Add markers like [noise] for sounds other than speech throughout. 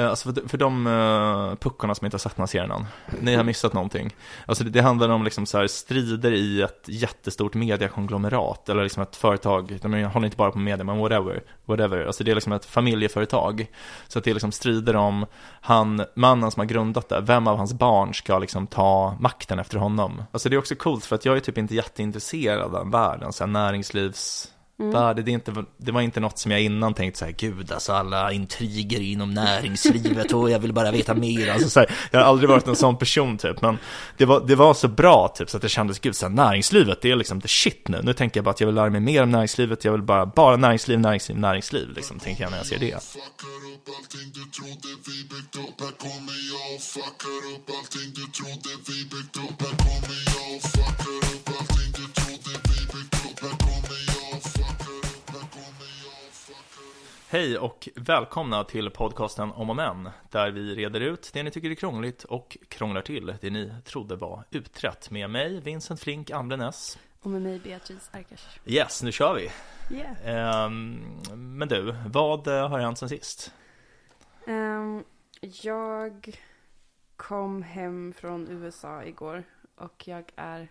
Eh, alltså för, för de eh, uh, puckorna som inte har sett den här serien än, ni har missat någonting. Alltså det, det handlar om liksom så här strider i ett jättestort mediakonglomerat, eller liksom ett företag, de håller inte bara på media, men whatever, whatever. Alltså det är liksom ett familjeföretag. Så att det är liksom strider om han, mannen som har grundat det, vem av hans barn ska liksom ta makten efter honom. Alltså det är också coolt för att jag är typ inte jätteintresserad av den världen, så här näringslivs värde. Det, inte, det var inte något som jag innan tänkte så här, gud alltså alla intriger inom näringslivet och jag vill bara veta mer. Alltså, så här, jag har aldrig varit en sån person typ, men det var, det var så bra typ så att det kändes, gud så här, näringslivet det är liksom the shit nu. Nu tänker jag bara att jag vill lära mig mer om näringslivet, jag vill bara, bara näringsliv, näringsliv, näringsliv liksom, tänker jag när jag ser det. Hej och välkomna till podcasten Om och Men, där vi reder ut det ni tycker är krångligt och krånglar till det ni trodde var utrett. Med mig, Vincent Flink Amblenäs. Och med mig Beatrice Arkers. Yes, nu kör vi. Yeah. Ehm, men du, vad eh, har hänt sen sist? Ehm, jag kom hem från USA igår och jag är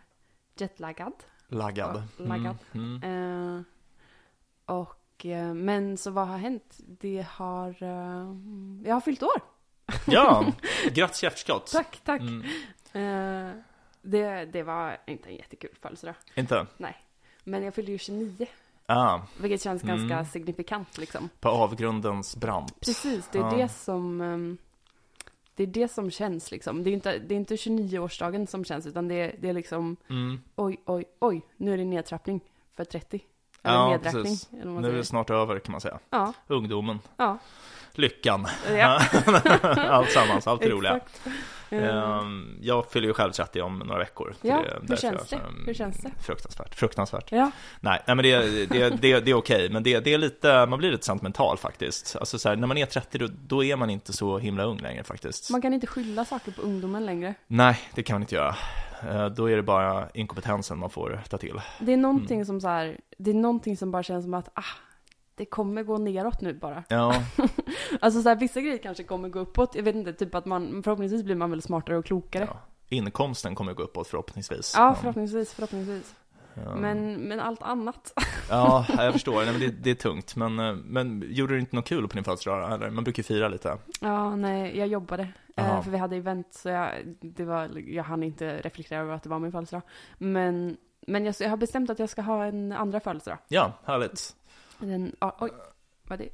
jetlaggad. Laggad. Laggad. Mm, mm. Eh, och, men så vad har hänt? Det har, eh, jag har fyllt år. Ja, [laughs] grattis i efterskott. Tack, tack. Mm, Eh, det, det var inte en jättekul födelsedag. inte? Nej. Men jag fyllde ju 29, Ah, vilket känns Mm. ganska signifikant liksom. på avgrundens brant. Precis, det är Ja. det som ehm, Det är det som känns liksom. Det är inte, det är inte 29-årsdagen som känns, utan det är, det är liksom Mm. oj, oj, oj, nu är det nedtrappning för 30. Eller Ja, precis. eller Nu är det snart över kan man säga. Ja, Ungdomen, ja, lyckan, ja. [laughs] allt sammans, allt det roliga. Ehm, jag fyller ju själv 30 om några veckor. Ja, Det hur känns jag- det? Hur känns det? Fruktansvärt, fruktansvärt. Ja, Nej, nej men det, det, det, det är okej, men det, det är lite, man blir lite sentimental faktiskt. Alltså så här, när man är 30 då, då är man inte så himla ung längre faktiskt. man kan inte skylla saker på ungdomen längre. Nej, det kan man inte göra. Eh, Då är det bara inkompetensen man får ta till. Det är någonting Mm. som så här, det är någonting som bara känns som att, ah, det kommer gå neråt nu bara. Ja, [laughs] Alltså så här, vissa grejer kanske kommer gå uppåt, jag vet inte, typ att man, förhoppningsvis blir man väl smartare och klokare. ja. inkomsten kommer gå uppåt förhoppningsvis. Ja, förhoppningsvis, förhoppningsvis. Ja. Men, men allt annat. [laughs] Ja, jag förstår. Nej, men det, det är tungt. Men, eh, men gjorde du inte något kul på din födelsedag? Eller? Man brukar ju fira lite. Ja, nej, jag jobbade. Eh, för vi hade event, så jag, det var, jag hann inte reflektera över att det var min födelsedag. Men, men jag, jag har bestämt att jag ska ha en andra födelsedag. Ja, härligt. Den, ah, oj, vad det?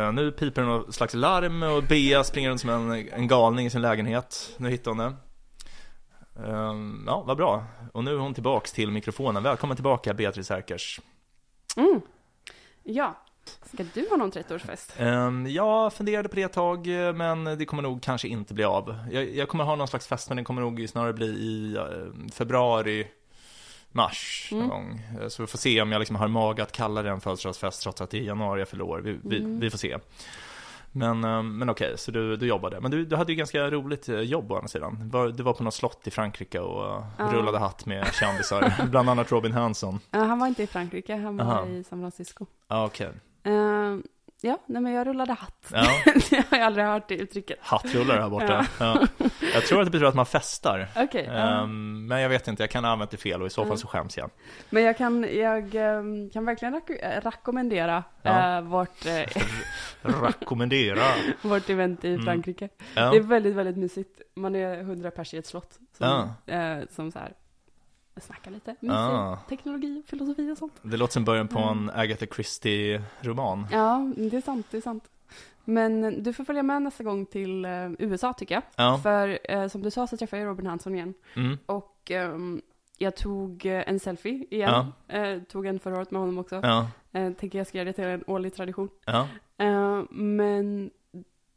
Eh, Nu piper det något slags larm och Bea springer runt som en, en galning i sin lägenhet. Nu hittar hon det. Ehm, Ja, vad bra. Och nu är hon tillbaks till mikrofonen. Välkommen tillbaka Beatrice Härkers. Mm. Ja. Ska du ha någon 30-årsfest? Ehm, Jag funderade på det ett tag, men det kommer nog kanske inte bli av. Jag, jag kommer ha någon slags fest, men den kommer nog snarare bli i eh, februari, mars någon Mm. gång. Eh, Så vi får se om jag liksom har mag att kalla det en födelsedagsfest trots att det är januari jag fyller. Vi, vi, Mm. vi får se. Men, eh, men okej, så du, du jobbade. Men du, du hade ju ganska roligt jobb å andra sidan. Du var på något slott i Frankrike och Ja. rullade hatt med kändisar, [laughs] bland annat Robin Hansson. Ja, han var inte i Frankrike, han var Aha. i San Francisco. Ja, okej. Eh, ja, nej men jag rullade hatt. Ja, [laughs] det har jag aldrig hört det uttrycket. hattrullar här borta. Ja. Jag tror att det betyder att man festar. Okej. ja. Ehm, men jag vet inte, jag kan ha använt det fel och i så fall Mm. så skäms jag. Men jag kan, jag ehm, kan verkligen rak- äh, rekommendera Ja. eh, vårt, eh, [laughs] Rekommendera. [laughs] vårt event i Mm. Frankrike. Ja. Det är väldigt, väldigt mysigt. Man är hundra pers i ett slott. Som, Ja. eh, som så här snackar lite. Ah. teknologi, filosofi och sånt. Det låter som början på Mm. en Agatha Christie-roman. Ja, det är sant, det är sant. Men du får följa med nästa gång till eh, USA tycker jag. Ja. För eh, som du sa så träffade jag Robin Hansson igen. Mm. Och ehm, jag tog eh, en selfie igen. Eh, tog en förra året med honom också. Ja. Eh, tänker jag ska göra det till en årlig tradition. Ja. Eh, men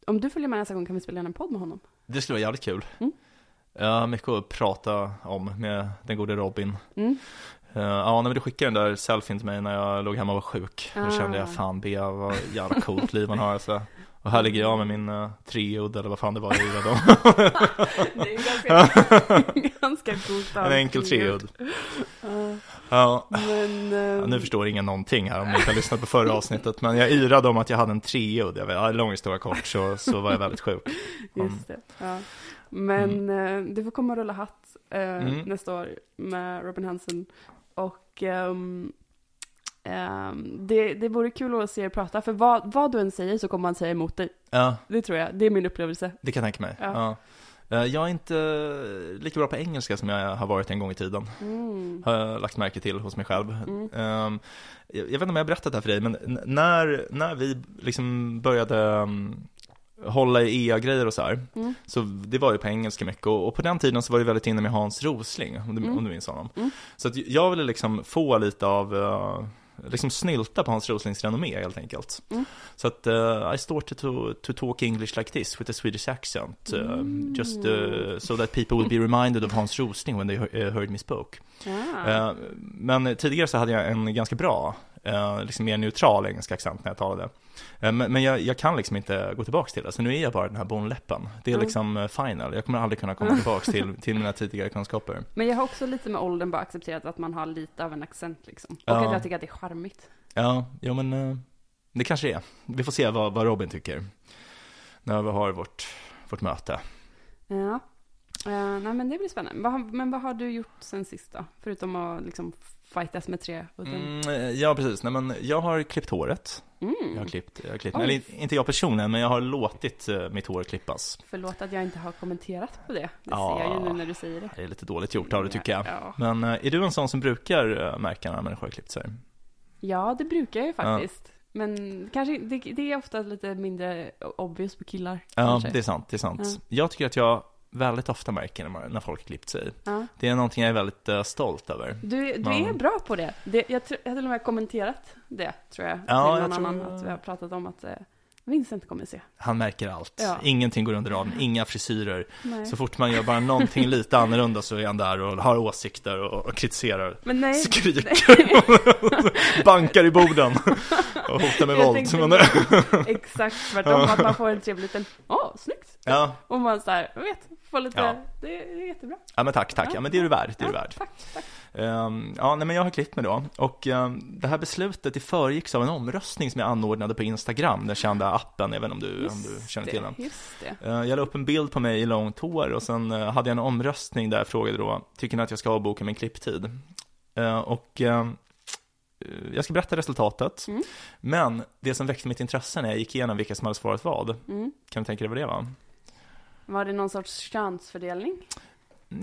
om du följer med nästa gång kan vi spela in en podd med honom. Det skulle vara jävligt kul. Mm. Har mycket att prata om med den gode Robin. Mm. Eh, ja, när du skickade den där selfien till mig när jag låg hemma och var sjuk. Då Ah. kände jag fan Bea, vad jävla coolt liv man har alltså. Och här ligger jag med min uh, treudd eller vad fan det var jag om. [laughs] Det är ganska, ganska coolt. En enkel treudd. Ja, Ja, men... Ja, ehm, nu förstår ingen någonting här om ni inte har lyssnat på förra [laughs] avsnittet, men jag yrade om att jag hade en treudd. Jag vet, ja, lång historia kort så, så var jag väldigt sjuk. Just det. Ja. Men eh, du får komma och rulla hatt eh, Mm. nästa år med Robin Hansen. Och ehm, ehm, det, det vore kul att se er prata, för vad, vad du än säger så kommer man säga emot dig. Ja, Det tror jag, det är min upplevelse. det kan jag tänka mig. Ja. Ja. Eh, Jag är inte lika bra på engelska som jag har varit en gång i tiden, Mm. har jag lagt märke till hos mig själv. Mm. Ehm, Jag vet inte om jag har berättat det här för dig, men när, när vi liksom började um, hålla i EA-grejer och så här, Mm. så det var ju på engelska mycket och, och på den tiden så var det väldigt inne med Hans Rosling, om du, Mm. om du minns honom. Mm. Så att jag ville liksom få lite av, eh, liksom snylta på Hans Roslings renommé helt enkelt. Mm. Så att uh, I started to, to talk English like this with a Swedish accent, uh, Mm. just uh, so that people would be reminded of Hans Rosling when they he- uh, heard me spoke. Ah. Eh, men tidigare så hade jag en ganska bra, eh, liksom mer neutral engelsk accent när jag talade. Eh, men men jag, jag kan liksom inte gå tillbaka till det, så nu är jag bara den här bonläppen. Det är Mm. liksom eh, final, jag kommer aldrig kunna komma tillbaka till, [laughs] till mina tidigare kunskaper. Men jag har också lite med åldern bara accepterat att man har lite av en accent liksom. Och Ja. att jag tycker att det är charmigt. Ja, jo men eh, det kanske det är. Vi får se vad, vad Robin tycker. När vi har vårt, vårt möte. Ja. Eh, nej men det blir spännande. Men vad har du gjort sen sist då? Förutom att liksom fightas med tre udden. Mm, eh, ja, precis. Nej, men jag har klippt håret. Mm. Jag har klippt, jag har klippt Oj. eller inte jag personligen, men jag har låtit eh, mitt hår klippas. Förlåt att jag inte har kommenterat på det. Det Ja. ser jag ju nu när du säger det. Det är lite dåligt gjort av det tycker jag. Ja, Men eh, är du en sån som brukar märka när människor har klippt sig? ja det brukar jag ju faktiskt. Men kanske, det, det är ofta lite mindre obvious på killar. Ja, kanske. det är sant, det är sant. Ja. Jag tycker att jag väldigt ofta märker när, man, när folk klippt sig. Ja. Det är någonting jag är väldigt eh, stolt över. Du, du Ja. är bra på det. det jag, tror- jag har till och med kommenterat det, tror jag. Ja, till jag någon tror- annan. Att vi har pratat om att eh, Vincent kommer se. Han märker allt. Ja. Ingenting går under raden, inga frisyrer. Nej. Så fort man gör bara någonting lite annorlunda så är han där och har åsikter och, och kritiserar. Men nej. Skriker, [laughs] bankar i borden och hotar med Jag våld. Men, Exakt tvärtom, att man får en trevlig liten, åh, snyggt. ja. Och man så här, vet, får lite, Ja. det, är jättebra. ja, men tack, tack. Ja, men det är du värd. Det är du värd. Tack, tack. Ehm, ja, nej, men jag har klippt mig då. Och ehm, det här beslutet det föregicks av en omröstning som jag anordnade på Instagram, den kända appen, även om du, om du känner till den. det, just det. Eh, Jag la upp en bild på mig i långt hår och sen eh, hade jag en omröstning där jag frågade då, tycker ni att jag ska avboka min klipptid? Och eh, jag ska berätta resultatet, Mm. men det som väckte mitt intresse när jag gick igenom vilka som hade svarat vad, Mm. kan du tänka dig vad det var? Var det någon sorts könsfördelning?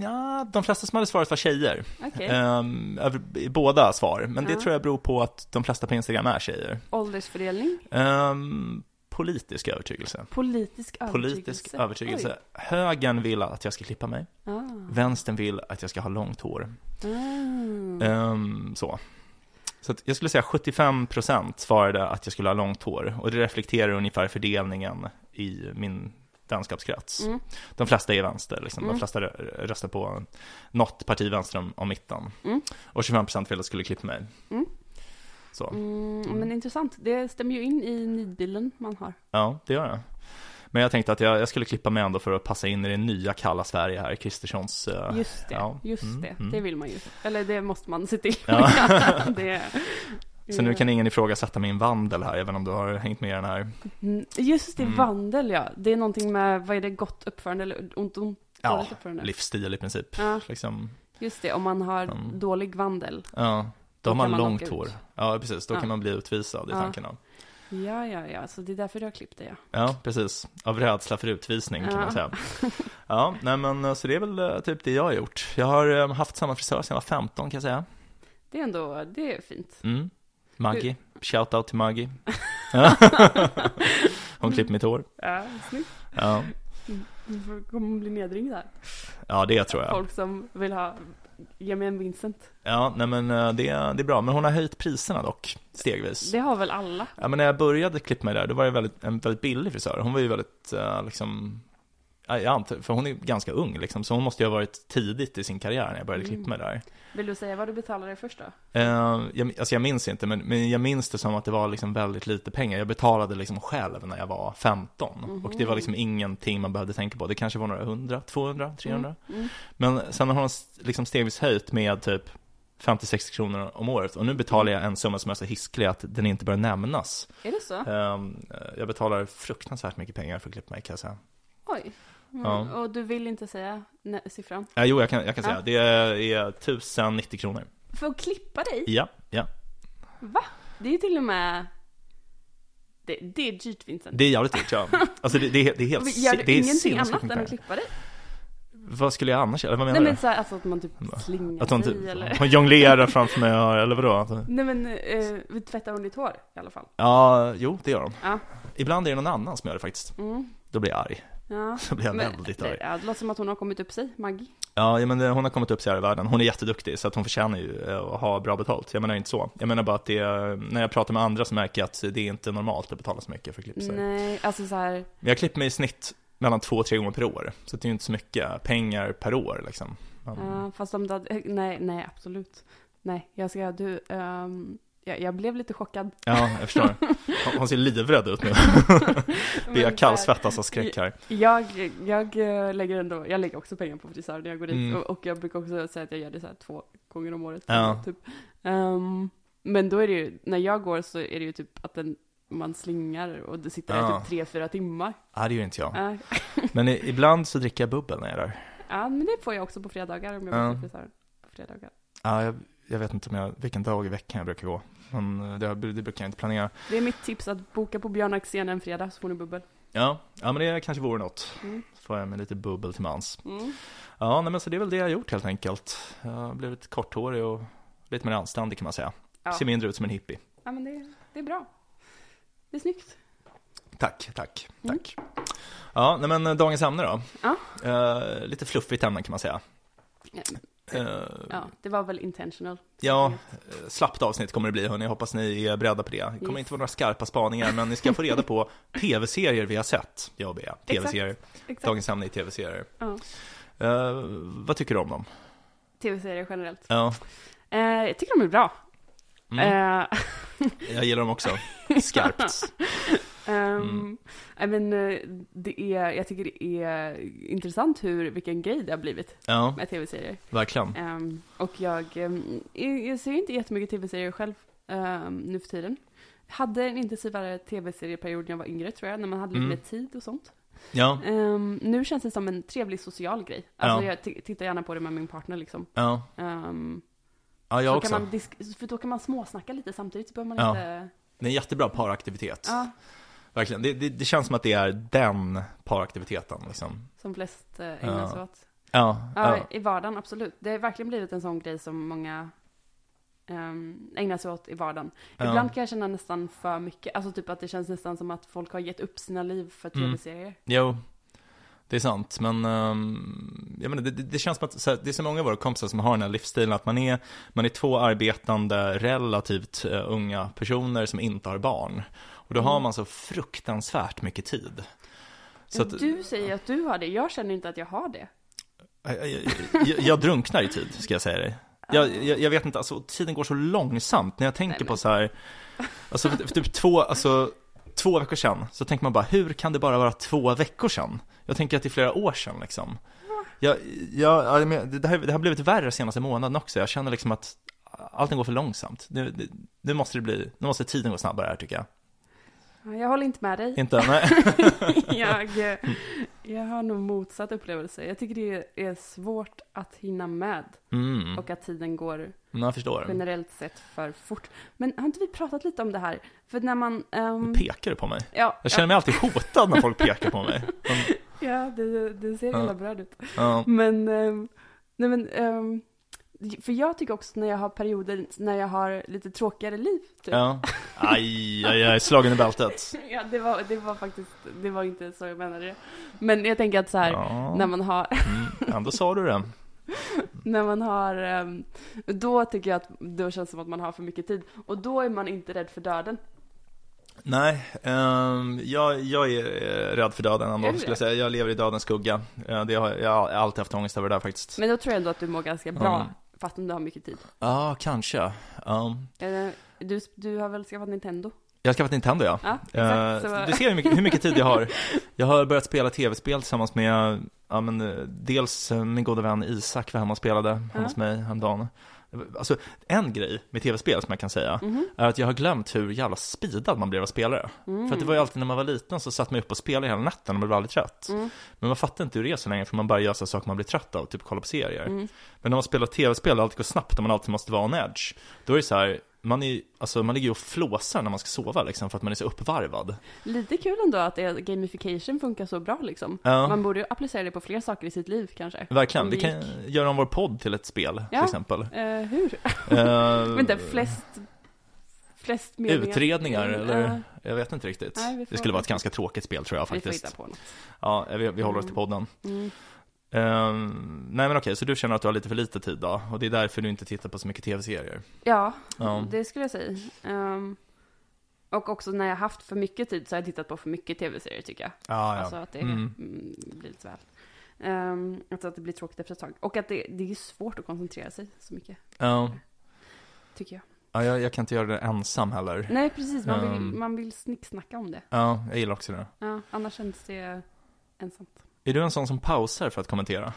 Ja, de flesta som hade svarat var tjejer, Okej. Ehm, över, i båda svar, men det Ja. tror jag beror på att de flesta på Instagram är tjejer. Åldersfördelning? Ehm, politisk övertygelse. Politisk övertygelse? Politisk övertygelse. Högern vill att jag ska klippa mig. Ah. vänstern vill att jag ska ha långt hår. Ah. Ehm, så. Så jag skulle säga 75% svarade att jag skulle ha långt hår. Och det reflekterar ungefär fördelningen i min vänskapskrets. Mm. De flesta är vänster, liksom. Mm. de flesta rö- röstar på något parti vänster om, om mitten. Mm. Och 25% ville att skulle klippa mig. Mm. Så, Mm, men intressant, det stämmer ju in i nidbilden man har. ja, det gör jag. Men jag tänkte att jag, jag skulle klippa mig ändå för att passa in i det nya kalla Sverige här, Kristerssons... eh, Just det, ja. just Mm, det. mm. Det vill man ju. Eller det måste man se till. Ja. [laughs] det, [laughs] Så nu kan ingen ifrågasätta min vandel här, även om du har hängt med i den här. Mm, Just det, Mm. vandel ja. Det är någonting med, vad är det, gott uppförande eller ont, ont, Ja, uppförande? livsstil i princip. Ja, Liksom, just det. Om man har Mm. dålig vandel. ja, då har man man långt hår. Ja, precis. Då Ja. kan man bli utvisad i Ja. tanken. Ja. Ja, ja, ja. Så det är därför du har klippt det ja. ja, precis. Av rädsla för utvisning kan Ja. man säga. [laughs] Ja, nej men eh, så det är väl eh, typ det jag har gjort. Jag har eh, haft samma frisör sedan jag var 15 kan jag säga. Det är ändå, det är fint. Mm. Maggie, shout out till Maggie. [laughs] Hon klipper mitt hår. Ja, snyggt. Ja, Du får- kommer bli nedringd där. ja det tror jag. Folk som vill ha, ge mig en Vincent. Ja, nej men eh, det, det är bra. Men hon har höjt priserna dock, stegvis. Det har väl alla? Ja, men när jag började klippa mig där, då var det väldigt, en väldigt billig frisör. Hon var ju väldigt, eh, liksom, Jag antar, för hon är ganska ung liksom, så hon måste ju ha varit tidigt i sin karriär när jag började Mm. klippa mig där. Vill du säga vad du betalade först då? Eh, jag, alltså jag minns inte, men, men jag minns det som att det var liksom väldigt lite pengar. Jag betalade liksom själv när jag var 15. Och det var liksom ingenting man behövde tänka på. Det kanske var några hundra, 200, 300. Mm. Men sen har hon liksom stegvis höjt med typ 50-60 kronor om året. Och nu betalar jag en summa som är så hisklig att den inte bör nämnas. Är det så? Ehm, jag betalar fruktansvärt mycket pengar för att klippa mig kan jag säga. Oj. Mm. Ja. Och du vill inte säga siffran? Eh, jo, jag kan, jag kan Ja. säga. Det är 1090 kronor. För att klippa dig? Ja, ja. Va? Det är till och med... Det, det är dyrt Vincent. Det är jävligt dyrt, ja. [laughs] Alltså det, det, det är helt Gör du det är ingenting annat än att klippa dig? Vad skulle jag annars göra? Vad menar Nej du? men så här, alltså att man typ slingar Att hon sig typ eller... hon jonglerar framför mig, eller vadå? Alltså- Nej men, eh, tvättar hon ditt hår i alla fall? Ja, jo, det gör hon. Ja. Ibland är det någon annan som gör det faktiskt. Mm. Då blir jag arg. Ja. [laughs] Då blir jag Men, väldigt det, arg. ja, det låter som att hon har kommit upp sig, Maggie. Ja, men det, hon har kommit upp sig här i världen. Hon är jätteduktig, så att hon förtjänar ju eh, att ha bra betalt. Jag menar inte så. Jag menar bara att det är, när jag pratar med andra så märker jag att det är inte normalt att betala så mycket för att klippa sig. Nej, alltså så här. Jag klipper mig i snitt mellan två och tre gånger per år. Så det är ju inte så mycket pengar per år liksom. Ja, fast om du hade, nej, nej absolut. Nej, jag ska, du, ehm, jag, jag blev lite chockad. Ja, jag förstår. [laughs] Hon- ser livrädd ut nu. [laughs] Det är här, kallsvettas av skräck här. Jag, jag eh, lägger ändå, jag lägger också pengar på frisör när jag går dit. Mm. Och, och jag brukar också säga att jag gör det så här två gånger om året. Ja. Typ. Ehm, men då är det ju, när jag går så är det ju typ att den, man slingar och det sitter där Ja. typ tre, fyra timmar. Ja, det gör inte jag. Ja. [laughs] Men ibland så dricker jag bubbel när jag är där. ja, men det får jag också på fredagar om jag Ja. går till frisören. På fredagar. Ja, jag, jag vet inte om jag, vilken dag i veckan jag brukar gå. Men eh, det, det brukar jag inte planera. Det är mitt tips att boka på Björn Axén en fredag så får ni bubbel. Ja, ja men det kanske vore något. Mm. Får jag med lite bubbel till mans. Mm. Ja, nej, men så det är väl det jag har gjort helt enkelt. Jag har blivit korthårig och lite mer anständig kan man säga. Ja. Ser mindre ut som en hippie. ja, men det, det är bra. Det är snyggt. Tack, tack, Mm. tack. Ja, nej men eh, dagens ämne då. Ja. Eh, lite fluffigt ämne kan man säga. Ja, Eh, Ja, det var väl intentional. Ja, eh, slappt avsnitt kommer det bli hörni, jag hoppas ni är beredda på det. Det kommer Yes. inte vara några skarpa spaningar, men ni ska få reda på [laughs] tv-serier vi har sett, jag och Bea. Tv-serier, dagens ämne är tv-serier. Ja. Eh, vad tycker du om dem? Tv-serier generellt. Ja, Eh, jag tycker de är bra. mm, [laughs] jag gillar dem också. Skarpt. [laughs] ehm, Mm. men, eh, det är, jag tycker det är intressant hur, vilken grej det har blivit Ja, med tv-serier. verkligen. Ehm, och jag, ehm, jag, jag ser inte jättemycket tv-serier själv um, nu för tiden. Jag hade en intensivare tv-serieperiod när jag var yngre tror jag, när man hade lite Mm. mer tid och sånt. Ja, Ehm, nu känns det som en trevlig social grej. Alltså Ja. jag tittar gärna på det med min partner liksom. ja, Ehm, ja jag så också. För då kan man småsnacka lite samtidigt, så behöver man Ja. inte... Det är en jättebra paraktivitet. Ja, Verkligen. Det, det, det känns som att det är den paraktiviteten liksom. som flest eh, ägnar Ja. sig åt. Ja, Ja, ja. i vardagen, absolut. Det har verkligen blivit en sån grej som många um, ägnar sig åt i vardagen. Ja. Ibland kan jag känna nästan för mycket, alltså typ att det känns nästan som att folk har gett upp sina liv för Mm. tv-serier. Jo, det är sant, men um, jag menar, det, det, det känns som att här, det är så många av våra kompisar som har den här livsstilen att man är, man är två arbetande, relativt eh, unga personer som inte har barn. Och då har Mm. man så fruktansvärt mycket tid. Så att, Du säger att du har det, jag känner inte att jag har det. jag, jag, jag, jag drunknar i tid, ska jag säga dig. Jag, vet inte, alltså tiden går så långsamt när jag tänker Nej, på så här, alltså för, för typ två, alltså två veckor sedan, så tänker man bara, hur kan det bara vara två veckor sedan? Jag tänker att det är flera år sedan liksom. Jag, jag, det, här, det har blivit värre senaste månaden också, jag känner liksom att allting går för långsamt. Nu, nu måste det bli, nu måste tiden gå snabbare här tycker jag. Ja, Jag håller inte med dig. Inte, nej. [laughs] jag, eh, jag har nog motsatt upplevelse. Jag tycker det är svårt att hinna med Mm, och att tiden går jag förstår. generellt sett för fort. Men har inte vi pratat lite om det här? För när man... ehm, Pekar du på mig? ja, Jag känner mig alltid hotad när folk pekar på mig. Men, [laughs] ja, det, det ser Ja. hela bra ut. ja. Men, ehm, nej men, ehm, för jag tycker också när jag har perioder när jag har lite tråkigare liv. Typ. Ja. Aj, aj, aj, slagen i bältet. [laughs] Ja, det var, det var faktiskt, det var inte så jag menade det. Men jag tänker att så här, Ja. när man har, Mm, ändå sa du det. [laughs] när man har, ehm, då tycker jag att då känns det som att man har för mycket tid. Och då är man inte rädd för döden. Nej, ehm, jag, jag är eh, rädd för döden ändå, skulle jag säga. Jag lever i dödens skugga. Det har, jag har alltid haft ångest över det där faktiskt. Men då tror jag ändå att du mår ganska bra, Mm. Fast om du har mycket tid. Ja, kanske. Ja. Eh, Du, du har väl skaffat Nintendo? Jag har skaffat Nintendo, ja. Ja, Eh, exakt. Så, Du ser hur mycket, hur mycket tid jag har. Jag har börjat spela tv-spel tillsammans med, ja men eh, dels eh, min goda vän Isak var hemma och spelade Ja. hos mig häromdagen. Alltså, en grej med tv-spel som jag kan säga, Mhm. är att jag har glömt hur jävla speedad man blev av spelare. Mm. För att det var ju alltid när man var liten så satt man upp och spelade hela natten och blev aldrig trött. Mm. Men man fattar inte hur det är så länge för man bara gör saker man blir trött av, typ kolla på serier. Mm. Men när man spelar tv-spel och allt går snabbt och man alltid måste vara on edge, då är det så här, man, är, alltså, man ligger ju och flåsar när man ska sova liksom för att man är så uppvarvad. Lite kul ändå att gamification funkar så bra liksom. Ja. Man borde ju applicera det på fler saker i sitt liv kanske. Verkligen, vi kan göra om vår podd till ett spel Ja. till exempel. Eh, hur? Eh, [laughs] Vänta, flest, flest meningar. Utredningar Mm, eller? eh, Jag vet inte riktigt. Nej, det skulle vara ett ganska tråkigt spel tror jag vi får faktiskt. hitta på något. Ja, vi, vi håller oss till podden. Mm. Eh, nej men okej, så du känner att du har lite för lite tid då? Och det är därför du inte tittar på så mycket tv-serier? Ja, Ja. det skulle jag säga. Ehm, och också när jag haft för mycket tid så har jag tittat på för mycket tv-serier tycker jag. Ja, ja. Alltså att det Mm. mm, blir lite väl. Um, alltså att det blir tråkigt efter ett tag. Och att det, det är svårt att koncentrera sig så mycket, Ja. tycker jag. Ja, jag, jag kan inte göra det ensam heller. Nej, precis. Man vill, Um. man vill snicksnacka om det. Ja, jag gillar också det. Ja, annars känns det ensamt. Är du en sån som pausar för att kommentera?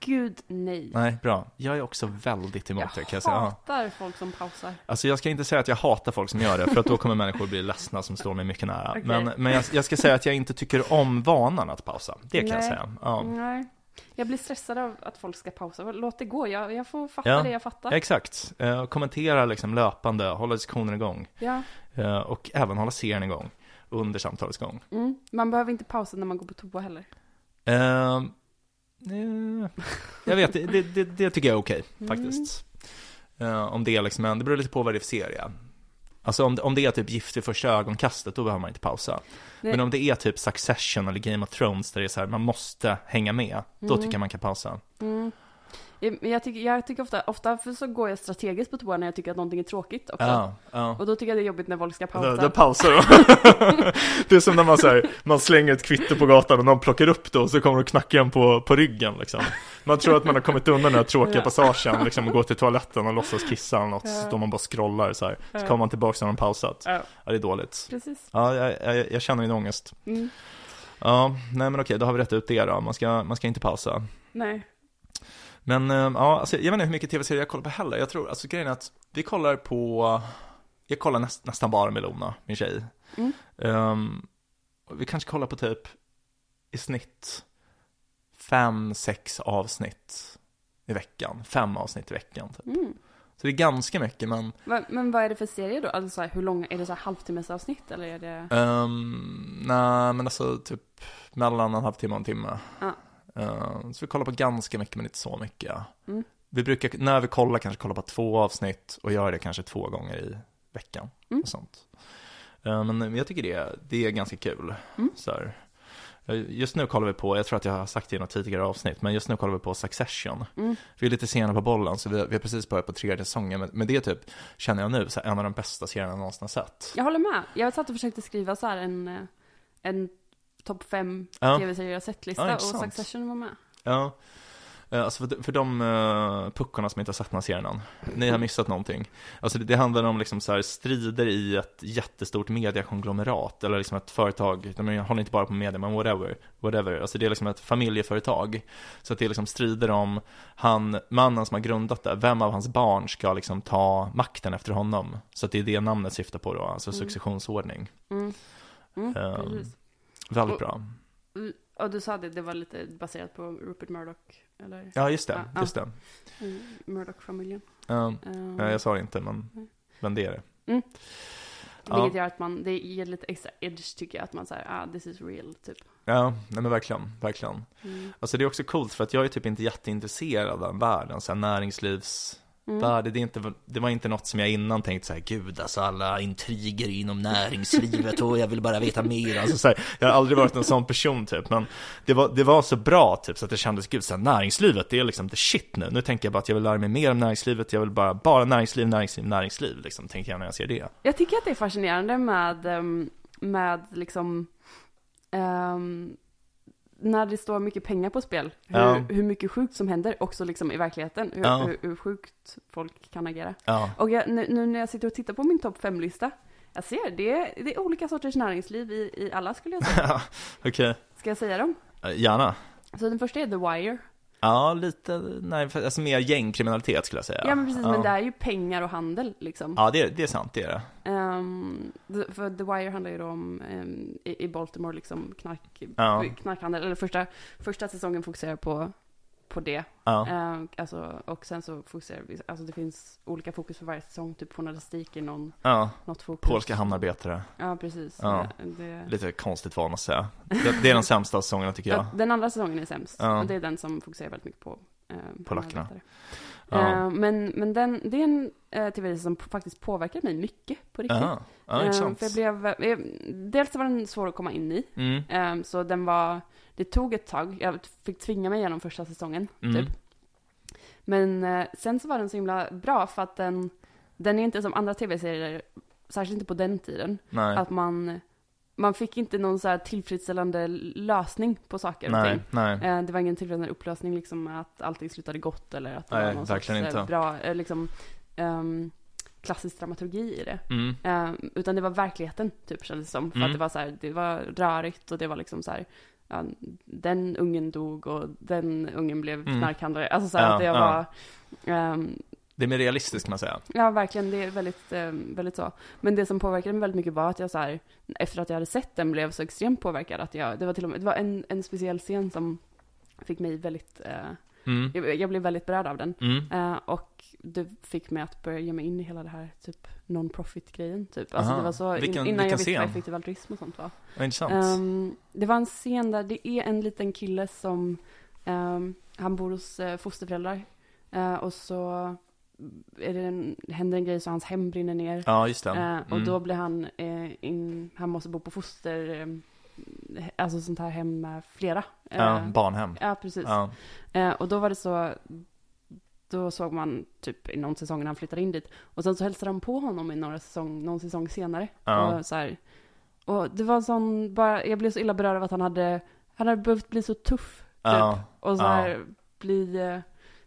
Gud, nej. Nej, bra. Jag är också väldigt emot det kan jag jag säga. Hatar folk som pausar. Alltså jag ska inte säga att jag hatar folk som gör det, för att då kommer människor bli ledsna som står mig mycket nära. Okej. Men, men jag, jag ska säga att jag inte tycker om vanan att pausa. Det kan jag Nej. säga. Ja. Nej. Jag blir stressad av att folk ska pausa. Låt det gå. Jag, jag får fatta Ja. det jag fattar. Exakt. Eh, kommentera liksom löpande, hålla diskussionen igång. Ja. Eh, och även hålla serien igång under samtalets gång. Mm. Man behöver inte pausa när man går på toa heller. Eh, jag vet, det, det, det tycker jag är okej Mm. faktiskt. Eh, om det är liksom en, det beror lite på vad det är för serie. Alltså om, om det är typ Gift vid första ögonkastet, då behöver man inte pausa. Nej. Men om det är typ Succession eller Game of Thrones, där det är så här, man måste hänga med, då Mm. tycker jag man kan pausa. Mm. Jag, tycker, jag tycker ofta, ofta så går jag strategiskt på toa när jag tycker att någonting är tråkigt också. Ja, ja. Och då tycker jag det är jobbigt när folk ska pausa. Då, då pausar de. [laughs] det är som när man, så här, man slänger ett kvitto på gatan och någon plockar upp det och så kommer de knacka en på, på ryggen liksom. Man tror att man har kommit undan den här tråkiga passagen, liksom och går till toaletten och låtsas kissa eller något, så står man bara scrollar så här. Så kommer man tillbaka när de pausat. Ja, Ja, det är dåligt. precis. Ja, jag, jag, jag känner din ångest. Mm. Ja, nej men okej, då har vi rätt ut det då. Man ska, man ska inte pausa. Nej. Men eh, ja, alltså, jag vet inte hur mycket tv-serier jag kollar på heller. Jag tror, alltså grejen är att vi kollar på, jag kollar näst, nästan bara med Lona, min tjej. Mm. Och vi kanske kollar på typ i snitt fem, sex avsnitt i veckan. Fem avsnitt i veckan. Typ. Mm. Så det är ganska mycket, men Va, men vad är det för serie då? Alltså hur långa, är det så här halvtimmesavsnitt eller är det? um, nej, men alltså typ mellan en halvtimme och en timme. Ja. Ehm, så vi kollar på ganska mycket, men inte så mycket. Mm. Vi brukar, när vi kollar, kanske kolla på två avsnitt och gör det kanske två gånger i veckan. Mm. Och sånt. Eh, Men jag tycker det, det är ganska kul. Mm. Så här. Eh, Just nu kollar vi på, jag tror att jag har sagt det i något tidigare avsnitt, men just nu kollar vi på Succession. Mm. Vi är lite sena på bollen, så vi vi har precis börjat på tredje säsongen. Men, men det är typ, känner jag nu, så här, en av de bästa serierna jag någonsin har sett. Jag håller med. Jag satt och försökte skriva så här en, en topp fem Ja. tv-serier jag sett-lista Ja, och. Succession var med. Ja. Eh, Alltså för, för de uh, puckorna som inte har sett den här serien än, ni har missat någonting. Alltså det, det handlar om liksom så strider i ett jättestort mediakonglomerat, eller liksom ett företag, de håller inte bara på media, men whatever, whatever. Alltså det är liksom ett familjeföretag. Så att det är liksom strider om han, mannen som har grundat det, vem av hans barn ska liksom ta makten efter honom. Så att det är det namnet syftar på då, alltså Mm. successionsordning. Mm. Mm, precis. Väldigt bra. Och du sa det, det var lite baserat på Rupert Murdoch, eller? Ja, just det, ja. just det. Mm, Murdoch-familjen. Um, Um, Ja, jag sa det inte, men, Nej. men det är det. Vilket Ja. gör att man, det ger lite extra edge tycker jag, att man säger ah this is real, typ. Ja, nej men verkligen, verkligen. Mm. Alltså det är också coolt för att jag är typ inte jätteintresserad av den världen, så här näringslivs Mm. Det, inte, det var inte något som jag innan tänkte så här, gud alltså alla intriger inom näringslivet och jag vill bara veta mer. Alltså, så här, jag har aldrig varit en sån person typ, men det var, det var så bra typ så att det kändes, gud så här, näringslivet det är liksom the shit nu. Nu tänker jag bara att jag vill lära mig mer om näringslivet, jag vill bara, bara näringsliv, näringsliv, näringsliv liksom, tänker jag när jag ser det. Jag tycker att det är fascinerande med, ehm, med liksom, ehm, när det står mycket pengar på spel, hur, Ja. hur mycket sjukt som händer också liksom i verkligheten, hur, Ja. hur, hur sjukt folk kan agera. Ja, Och jag, nu, nu när jag sitter och tittar på min topp 5-lista, jag ser det, är- det är olika sorters näringsliv i, i alla skulle jag säga. [laughs] okej. Ska jag säga dem? Eh, Gärna. Så den första är The Wire. Ja, lite, nej, alltså mer gängkriminalitet skulle jag säga. Ja, men precis, ja. men det är ju pengar och handel liksom. Ja, det är, det är sant, det är det. The- för The Wire handlar ju då om i, i Baltimore liksom knark, Ja. knarkhandel. Eller första, första säsongen fokuserar på, på det. Ja, Ehm, alltså, och sen så fokuserar vi, alltså det finns olika fokus för varje säsong. Typ journalistik i någon, ja. något fokus. Polska hamnarbetare. Ja, precis. Ja. Eh, Det, Lite konstigt val jag säga. Det, det är de sämsta säsongerna tycker jag. ja, den andra säsongen är sämst. Och det är den som fokuserar väldigt mycket på eh, Polackerna. Eh, men men den, det är en uh, tv som faktiskt påverkar mig mycket på riktigt. Ja, Eh, intressant. för jag blev, eh, dels var den svår att komma in i. Mm, Eh, så den var, det tog ett tag. Jag fick tvinga mig igenom första säsongen. mm, Typ. Men eh, sen så var den så himla bra för att den, den är inte som andra tv-serier, särskilt inte på den tiden, nej, att man, man fick inte någon så här tillfredsställande lösning på saker och nej, ting. nej. Eh, det var ingen tillfredsställande upplösning liksom att allting slutade gott eller att det Nej, var någon sorts, eh, inte. bra, eh, liksom, ehm, klassisk dramaturgi i det. Mm, Eh, utan det var verkligheten, typ, kändes det som. För Mm. att det var så här, det var rörigt och det var liksom så här, ja, den ungen dog och den ungen blev Mm. knarkhandlare. Alltså så att det var, ehm, Det är mer realistiskt kan man säga. ja verkligen, det är väldigt, eh, väldigt så. Men det som påverkade mig väldigt mycket var att jag så här, efter att jag hade sett den blev så extremt påverkad att jag, det var till och med, det var en, en speciell scen som fick mig väldigt, eh, Mm, jag, jag blev väldigt berörd av den. mm, Eh, och det fick mig att börja ge mig in i hela det här typ non-profit-grejen typ. Alltså Aha. det var så, in, Vilken- innan vilken jag visste vad effektiv altruism och sånt var. vad intressant. Ehm, det var en scen där det är en liten kille som, ehm, han bor hos uh, fosterföräldrar. Eh, och så är det en, händer en grej så hans hem brinner ner. ja, just det. Eh, och Mm. då blir han, in, han måste bo på foster, eh, alltså sånt här hem med flera. Ja, Eh, barnhem. ja precis. Ja, Eh, och då var det så, då såg man typ i någon säsong när han flyttade in dit. Och sen så hälsade de på honom i några säsong, någon säsong senare. Ja. Och, så här, och det var sån, bara, jag blev så illa berörd av att han hade, han hade behövt bli så tuff. Typ. ja, Och så här, bli, eh,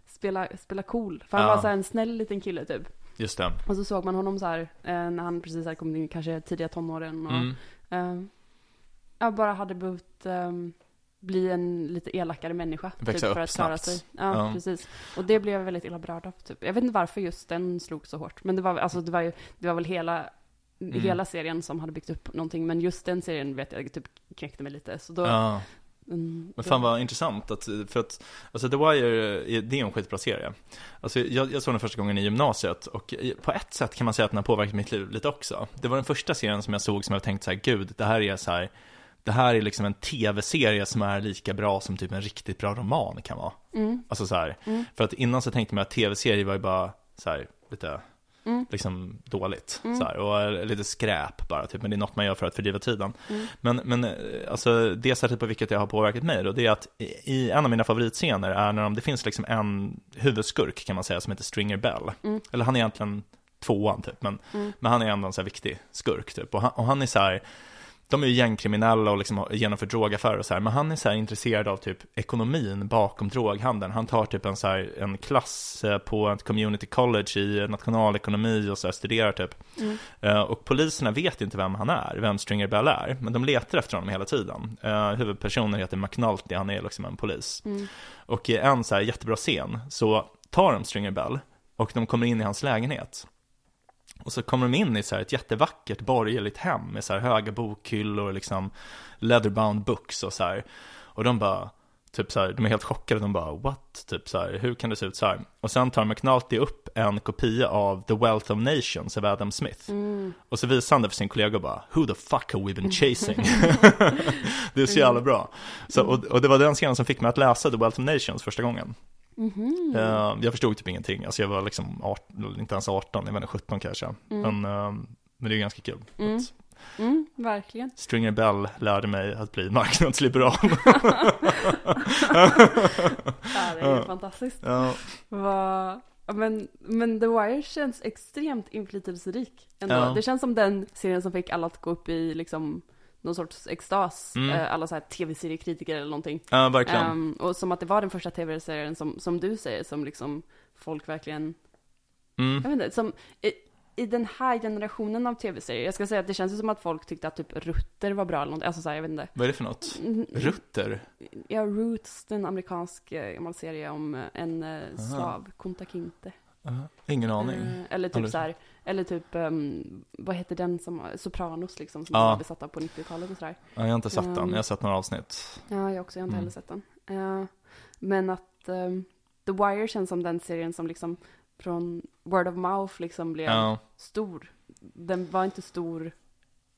spela, spela cool. För han var så här en snäll liten kille typ. just det. Och så såg man honom så här, när han precis hade kommit in kanske tidiga tonåren. Och, Mm. Jag bara hade behövt ehm, bli en lite elakare människa. Växa typ, för upp att klara snabbt. sig. Ja, Ja. precis. Och det blev jag väldigt illa berörd av. Typ. Jag vet inte varför just den slog så hårt. Men det var, alltså, det var, ju, det var väl hela, Mm. hela serien som hade byggt upp någonting. Men just den serien vet jag typ knäckte mig lite. Så då, Ja. mm, Men då- fan vad intressant att, för att, alltså The Wire, det är en skitbra serie. Alltså jag, jag såg den första gången i gymnasiet och på ett sätt kan man säga att den har påverkat mitt liv lite också. Det var den första serien som jag såg som jag tänkte så här, gud, det här är så här, det här är liksom en tv-serie som är lika bra som typ en riktigt bra roman kan vara. Mm, Alltså så här, Mm. för att innan så tänkte man att tv-serier var ju bara så här, lite Mm. liksom dåligt Mm. så här, och lite skräp bara typ, men det är något man gör för att fördriva tiden. Mm. Men, men eh, alltså det sättet på vilket det har påverkat mig då, det är att i, i en av mina favoritscener är när de, det finns liksom en huvudskurk kan man säga som heter Stringer Bell. Mm. Eller han är egentligen tvåan typ, men, Mm. men han är ändå en så här viktig skurk typ. Och han, och han är så här, de är ju gängkriminella och liksom genomför drogaffärer och så här, men han är så här intresserad av typ ekonomin bakom droghandeln. Han tar typ en så här, en klass eh, på ett community college i nationalekonomi och så här studerar typ. Mm. Eh, Och poliserna vet inte vem han är, vem Stringer Bell är, men de letar efter honom hela tiden. Eh, Huvudpersonen heter McNulty, han är liksom en polis. Mm. Och i en så här jättebra scen så tar de Stringer Bell och de kommer in i hans lägenhet. Och så kommer de in i så här ett jättevackert borgerligt hem med så här höga bokhyllor och liksom leatherbound books och så här. Och de bara, typ så här, de är helt chockade, de bara what? Typ så här, hur kan det se ut så här? Och sen tar McNulty upp en kopia av The Wealth of Nations av Adam Smith. Mm. Och så visar han det för sin kollega och bara Who the fuck have we been [laughs] chasing? [laughs] det är så jävla bra. Så, och, och det var den scenen som fick mig att läsa The Wealth of Nations första gången. Mhm. Eh, jag förstod typ ingenting, alltså jag var liksom 18, inte ens 18, jag var nog 17 kanske. Mm. Men, eh, men det är ganska kul. Mm. Mm, verkligen. Stringer Bell lärde mig att bli marknadsliberal. [laughs] Det är ju fantastiskt. ja, Vad- Men, men The Wire känns extremt inflytelserik ändå. Ja. Det känns som den serien som fick alla att gå upp i liksom någon sorts extas. Mm. Eh, Alla så här tv-seriekritiker eller någonting. ja verkligen. Ehm, och som att det var den första tv-serien som, som du säger, som liksom folk verkligen, Mm. jag vet inte, som i, i den här generationen av tv-serier, jag ska säga att det känns ju som att folk tyckte att typ Rutter var bra eller någonting, alltså så här, jag vet inte. Vad är det för något? Mm, Rutter? Ja, Roots, en amerikansk eh, gammal serie om eh, en slav, Kunta Kinte. Uh, ingen aning. Eh, eller typ Aldrig. så här, eller typ, ehm, vad heter den som, Sopranos liksom, som Ja. var besatta på 90-talet och sådär. Ja, jag har inte sett den, Um, jag har sett några avsnitt. Ja, jag också, jag har inte Mm. heller sett den. Eh, men att ehm, The Wire känns som den serien som liksom från word of mouth liksom blev Ja, stor. Den var inte stor,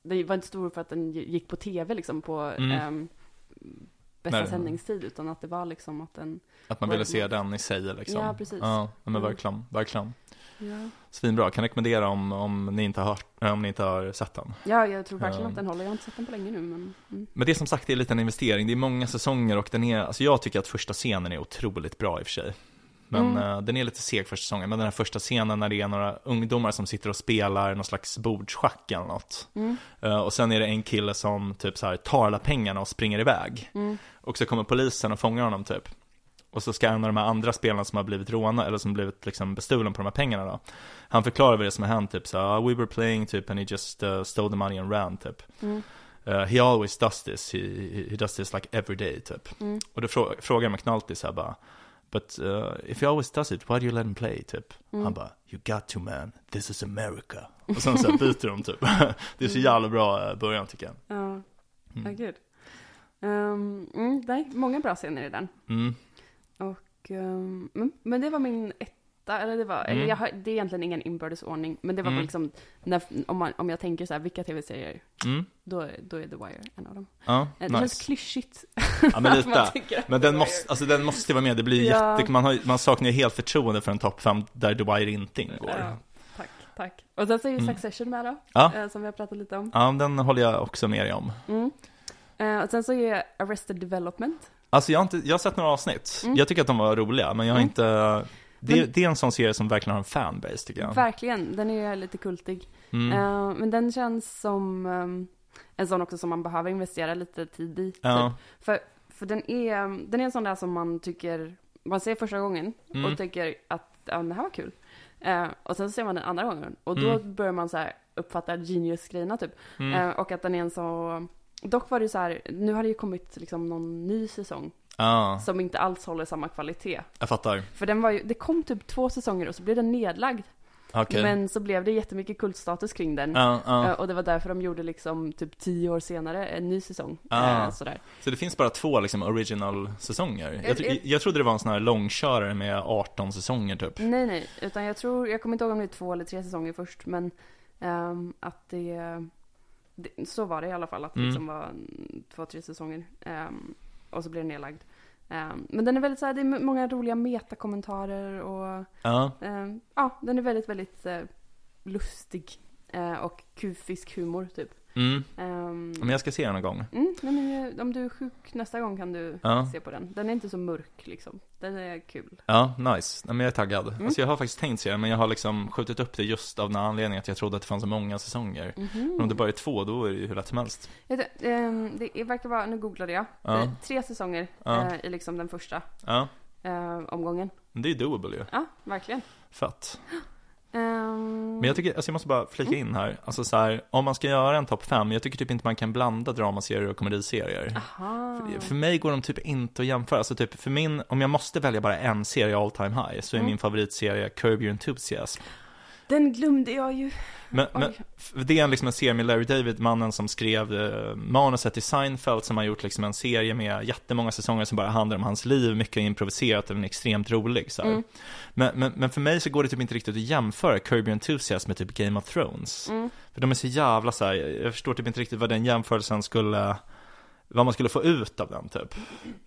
den var inte stor för att den gick på tv liksom på Mm. ehm, bästa Nej. sändningstid, utan att det var liksom att den, att man ville se den i sig liksom. Ja, precis. Ja, men Mm. verkligen, verkligen. Ja. Svinbra, kan rekommendera om, om, ni inte har hört, äh, om ni inte har sett den. Ja, jag tror verkligen Ja. att den håller. Jag har inte sett den på länge nu, men... Mm. Men det är som sagt det är lite en investering, det är många säsonger och den är, alltså jag tycker att första scenen är otroligt bra i och för sig. Men Mm. eh, den är lite seg första säsongen, men den här första scenen när det är några ungdomar som sitter och spelar någon slags bordschack eller något. Mm. Eh, och sen är det en kille som typ så här tar alla pengarna och springer iväg. Mm. Och så kommer polisen och fångar honom typ. Och så ska en av de här andra spelarna som har blivit rånade, eller som blivit liksom bestulen på de här pengarna då. Han förklarar vad det som har hänt typ så "Ah, we were playing typ and he just uh, stole the money and ran typ. Mm. Uh, he always does this, he, he, does this like every day typ. Mm. Och då frå, frågar McNulty så här bara, but uh, if he always does it, why do you let him play typ? Mm. Han bara, you got to man, this is America. Och sen så byter de typ. [laughs] det är så jävla bra eh, början tycker jag. Ja, Mm. ja gud. Um, mm, nej, många bra scener i den. Mm. Och, mm, men det var min etta, eller det var, Mm. jag har, det är egentligen ingen inbördes ordning, men det var Mm. liksom, när, om, man, om jag tänker så här, vilka tv-serier, Mm. då, är- då är The Wire en av dem. Ja, Eh, Det känns nice. klyschigt. [laughs] Ja men lite. Men den måste, alltså den måste vara med, det blir Ja. jätte, man, har, man saknar ju helt förtroende för en topp 5 där The Wire inte ingår. Ja, tack, tack. Och sen så är ju Mm. Succession med då, Ja. eh, som vi har pratat lite om. Ja, den håller jag också med dig om. Mm. Eh, och sen så är Arrested Development. Alltså jag har, inte, jag har sett några avsnitt, Mm. jag tycker att de var roliga, men jag har Mm. inte det, Men- det är en sån serie som verkligen har en fanbase tycker jag. Verkligen, den är lite kultig. Mm. Eh, men den känns som ehm, en sån också som man behöver investera lite tid i. Ja. Typ. För, för den, är, den är en sån där som man tycker, man ser första gången Mm. och tycker att ja, det här var kul. Eh, och sen så ser man den andra gången och då Mm. börjar man så här uppfatta genius-grejerna typ. Mm. Eh, och att den är en så, dock var det ju så här, nu har det ju kommit liksom någon ny säsong Ja, som inte alls håller samma kvalitet. jag fattar. För den var ju, det kom typ två säsonger och så blev den nedlagd. Okej. Men så blev det jättemycket kultstatus kring den. Ja. Eh, Och det var därför de gjorde liksom typ tio år senare en ny säsong. Ah. Eh, sådär. Så det finns bara två liksom original-säsonger? Jag, Eh, tro- eh. jag trodde det var en sån här långkörare med 18 säsonger typ. Nej, nej, utan jag tror, jag kommer inte ihåg om det är två eller tre säsonger först, men ehm, att det, det, så var det i alla fall, att det Mm. liksom var två, tre säsonger. ehm, och så blev den nedlagd. Ehm, men den är väldigt så här, det är många roliga metakommentarer och Ja, ehm, ja, den är väldigt, väldigt eh, lustig. eh, och kufisk humor typ. Mm. Ehm, Men jag ska se den någon gång. Mm, men eh, om du är sjuk nästa gång kan du Ja. se på den. Den är inte så mörk liksom. Den är kul. Ja, nice. Nej, men jag är taggad. Mm. Alltså jag har faktiskt tänkt se den, men jag har liksom skjutit upp det just av den anledningen att jag trodde att det fanns så många säsonger. Men om det bara är två, då är det ju hur lätt som helst. Vet, ehm, det verkar vara, nu googlade jag, Ja. Tre säsonger Ja. eh, i liksom den första eh, omgången. det är doable ju. Ja, verkligen. Fett. [gasps] Ehm, Men jag tycker, alltså jag måste bara flika in här. Alltså så här, om man ska göra en topp fem, jag tycker typ inte man kan blanda dramaserier och komediserier. För, för mig går de typ inte att jämföra. Alltså typ för min, om jag måste välja bara en serie all time high, så är Mm. min favoritserie Curb Your Enthusiasm. Den glömde jag ju. Men, men det är liksom en serie med Larry David, mannen som skrev eh, manuset till Seinfeld, som har gjort liksom en serie med jättemånga säsonger som bara handlar om hans liv, mycket improviserat och den är extremt rolig. Så. Mm. Men, men, men för mig så går det typ inte riktigt att jämföra Your Enthusiasm med typ Game of Thrones. Mm. För de är så jävla så här, jag förstår typ inte riktigt vad den jämförelsen skulle vad man skulle få ut av den typ.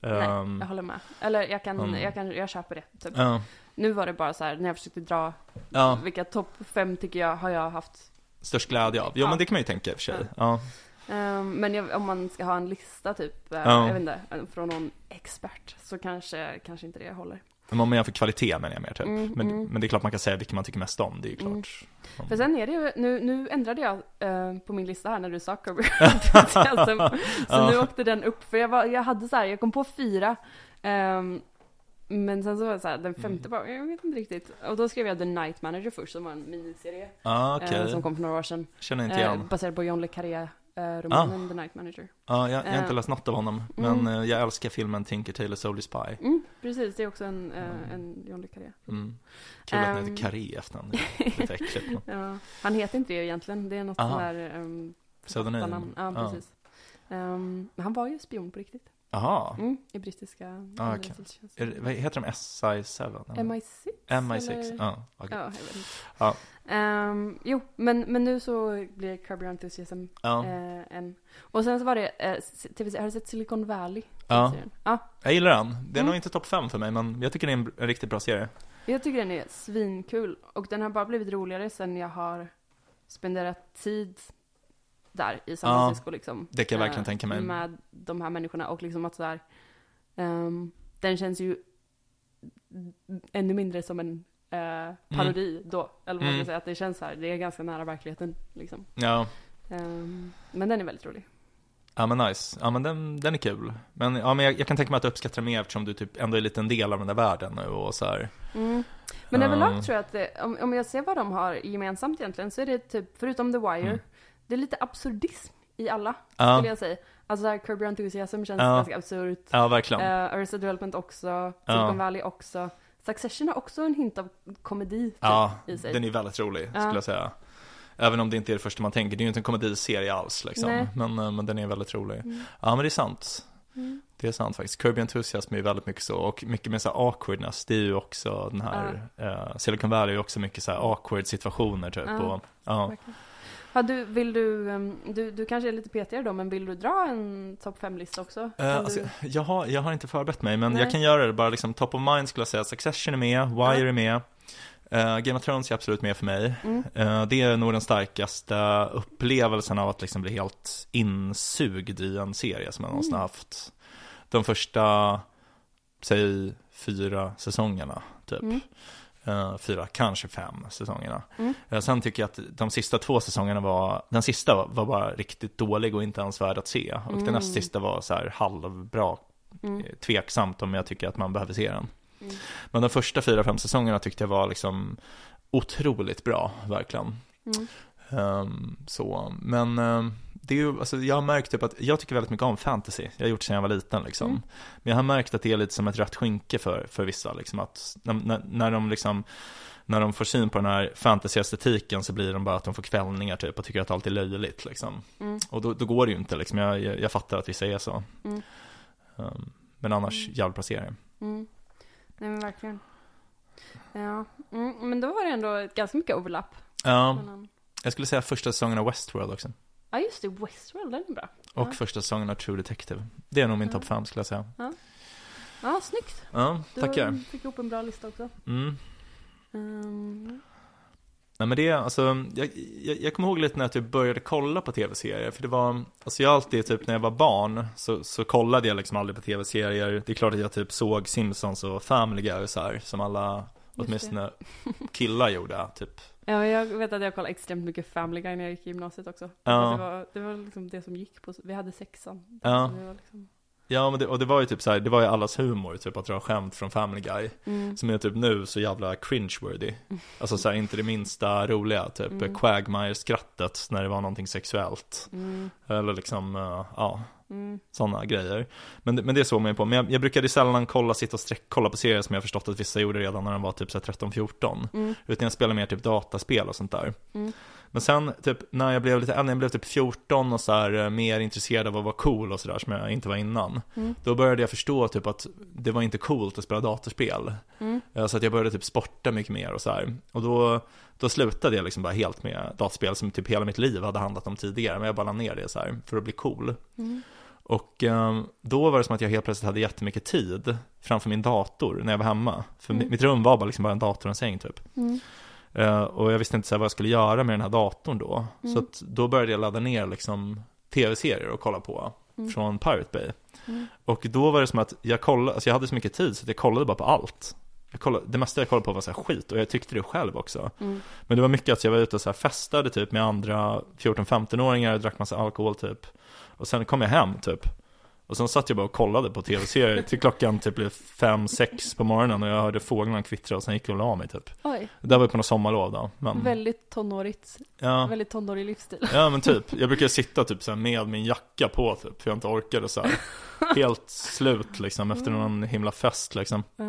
Nej, Ehm, jag håller med. Eller jag kan, Mm. jag kan, jag köper det. Typ. ja, Nu var det bara så här, när jag försökte dra, ja, vilka topp fem tycker jag har jag haft. störst glädje av. Jo Ja. men det kan man ju tänka i och för sig. Ja. Ehm, men jag, om man ska ha en lista typ, Ja. jag vet inte, eh, från någon expert, så kanske, kanske inte det håller. Men om man jämför kvalitet menar jag mer typ. Mm, men, mm. men det är klart man kan säga vilken man tycker mest om, det är ju klart. Mm. För sen är det ju, nu, nu ändrade jag eh, på min lista här när du sa Enthusiasm. [laughs] [laughs] Så Ja. nu åkte den upp, för jag, var, jag hade så här, jag kom på fyra. ehm, men sen så var det så här, den femte bara, jag vet inte riktigt. Och då skrev jag The Night Manager först, som var en miniserie. Ja, okej. eh, som kom för några år sedan. Känner inte Eh, igen. baserad på John le Carré eh, romanen The Night Manager. Ja, jag, jag har inte eh, läst något av honom, mm. men eh, jag älskar filmen Tinker Tailor Soldier Spy. Mm, precis, det är också en, eh, en John le Carré. Mm. Kul att den Ehm. heter Carré efternamn, lite [laughs] äckligt. Ja, han heter inte det egentligen, det är något Aha. sånt där um, Pseudonym. Ja, precis. Ehm, men han var ju spion på riktigt. Jaha, Mm, I brittiska Ah, underrättelsetjänsten. Är vad heter de? SI7? eller? MI6? MI6, eller? ja. okej. Ja, jag vet inte. Ja. Ehm, jo, men, men nu så blir Curb Your Enthusiasm Ja. eh, en. Och sen så var det, eh, har du sett Silicon Valley? Ja. Ja, Jag gillar den. Det är Mm. nog inte topp 5 för mig, men jag tycker det är en, en riktigt bra serie. jag tycker den är svinkul. Och den har bara blivit roligare sen jag har spenderat tid där i San Ja, Francisco liksom. det kan jag verkligen eh, tänka mig. Med de här människorna och liksom att så här, ehm, den känns ju ännu mindre som en eh, parodi då. Eller vad man Mm. säga, att det känns så här, det är ganska nära verkligheten liksom. Ja, Ehm, men den är väldigt rolig. ja men nice. Ja men den, den är kul. Men, ja, men jag, jag kan tänka mig att du uppskattar den mer eftersom du typ ändå är lite en del av den där världen nu och så här. Mm. Men Ja. överlag tror jag att det, om, om jag ser vad de har gemensamt egentligen så är det typ, förutom The Wire, Mm. Det är lite absurdism i alla, Ja. skulle jag säga. Alltså såhär, Curb Your Enthusiasm känns Ja. ganska absurt. Ja, verkligen. Uh, Arrested Development också, Silicon Valley också. Succession har också en hint av komedi typ, ja, i sig. den är väldigt rolig Ja. skulle jag säga. Även om det inte är det första man tänker, det är ju inte en komediserie alls liksom. Men, eh, men den är väldigt rolig. Mm. Ja men det är sant. Mm. Det är sant faktiskt. Kirby Enthusiasm är ju väldigt mycket så, och mycket med så här awkwardness, det är ju också den här, eh, Silicon Valley är ju också mycket så här awkward situationer typ. Ja. Och, Ja, du, vill du, um, du, du kanske är lite petigare då, men vill du dra en topp 5-lista också? Kan alltså, du... jag, har, jag har inte förberett mig, men Nej. jag kan göra det bara liksom top of mind skulle jag säga. Succession är med, Wire Ja. är med, eh, Game of Thrones är absolut med för mig. Mm. Eh, det är nog den starkaste upplevelsen av att liksom bli helt insugd i en serie som jag någonsin Mm. haft. De första, säg fyra säsongerna, typ. Mm. Eh, fyra, kanske fem säsongerna. Mm. Eh, sen tycker jag att de sista två säsongerna var, den sista var, var bara riktigt dålig och inte ens värd att se. Och Mm. den näst sista var så här halvbra, Mm. eh, tveksamt om jag tycker att man behöver se den. Mm. Men de första fyra, fem säsongerna tyckte jag var liksom otroligt bra, verkligen. Mm. Ehm, så, men ehm, det är ju, alltså jag har märkt typ att jag tycker väldigt mycket om fantasy. Jag har gjort det sedan jag var liten liksom. Mm. Men jag har märkt att det är lite som ett rött skynke för, för vissa liksom att när, när, när de liksom när de får syn på den här fantasy-estetiken så blir de bara att de får kvällningar typ och tycker att allt är löjligt liksom. Mm. Och då, då går det ju inte liksom, jag, jag, jag fattar att vissa är så. Mm. Ehm, men annars Mm. bra serie. Mm. Nej men verkligen. Ja, mm, men då var det ändå ganska mycket overlapp. Ja, jag skulle säga första säsongen av Westworld också. Ja just det, Westworld, den är bra. Och Ja. första säsongen av True Detective. Det är nog min Ja. topp fem skulle jag säga. Ja, snyggt. Ja, Du tackar. fick ihop en bra lista också. Mm. Um, Nej men det alltså, jag, jag, jag kommer ihåg lite när jag typ började kolla på tv-serier, för det var, alltså jag alltid typ när jag var barn så, så kollade jag liksom aldrig på tv-serier. Det är klart att jag typ såg Simpsons och Family Guy och så här, som alla, åtminstone killar gjorde, typ. Ja, jag vet att jag kollade extremt mycket Family Guy när jag gick i gymnasiet också. Ja. Det, var, det var liksom det som gick på, vi hade sexan. Ja. Liksom, Ja, men det, och det var ju typ så här, det var ju allas humor, typ att dra skämt från Family Guy. mm. Som är typ nu så jävla cringe-worthy. [laughs] Alltså så här, inte det minsta roliga, typ Mm. Quagmire-skrattet när det var någonting sexuellt. Mm. Eller liksom, eh, ja, Mm. sådana grejer. Men, men det såg man ju på. Men jag, jag brukade sällan kolla, sitta och sträckkolla på serier som jag förstått att vissa gjorde redan när de var typ så här 13-14. Mm. Utan jag spelade mer typ dataspel och sånt där. Mm. Men sen typ när jag blev lite äldre, jag blev typ 14 och så här eh, mer intresserad av att vara cool och sådär som jag inte var innan. Mm. Då började jag förstå typ att det var inte coolt att spela datorspel. Mm. Eh, Så att jag började typ sporta mycket mer och så här. Och då, då slutade jag liksom bara helt med dataspel som typ hela mitt liv hade handlat om tidigare. Men jag bara ner det så här för att bli cool. Mm. Och ehm, då var det som att jag helt plötsligt hade jättemycket tid framför min dator när jag var hemma. För Mm. mi- mitt rum var bara, liksom bara en dator och en säng typ. Eh, och jag visste inte så vad jag skulle göra med den här datorn då. Mm. Så då började jag ladda ner liksom tv-serier och kolla på Mm. från Pirate Bay. Mm. Och då var det som att jag kollade, alltså jag hade så mycket tid så att jag kollade bara på allt. Jag kollade, det mesta jag kollade på var så skit och jag tyckte det själv också. Mm. Men det var mycket att jag var ute och så här festade typ med andra 14-15-åringar, drack massa alkohol typ. Och sen kom jag hem typ. Och sen satt jag bara och kollade på tv-serier till klockan typ blev 5-6 på morgonen och jag hörde fåglarna kvittra och sen gick jag och la mig typ. Oj, Det var ju på något sommarlov då. Men, väldigt tonårigt. ja, Väldigt tonårig livsstil. ja men typ. Jag brukar sitta typ så här med min jacka på typ, för jag inte orkade så här. [laughs] Helt slut liksom efter någon himla fest liksom. Ja.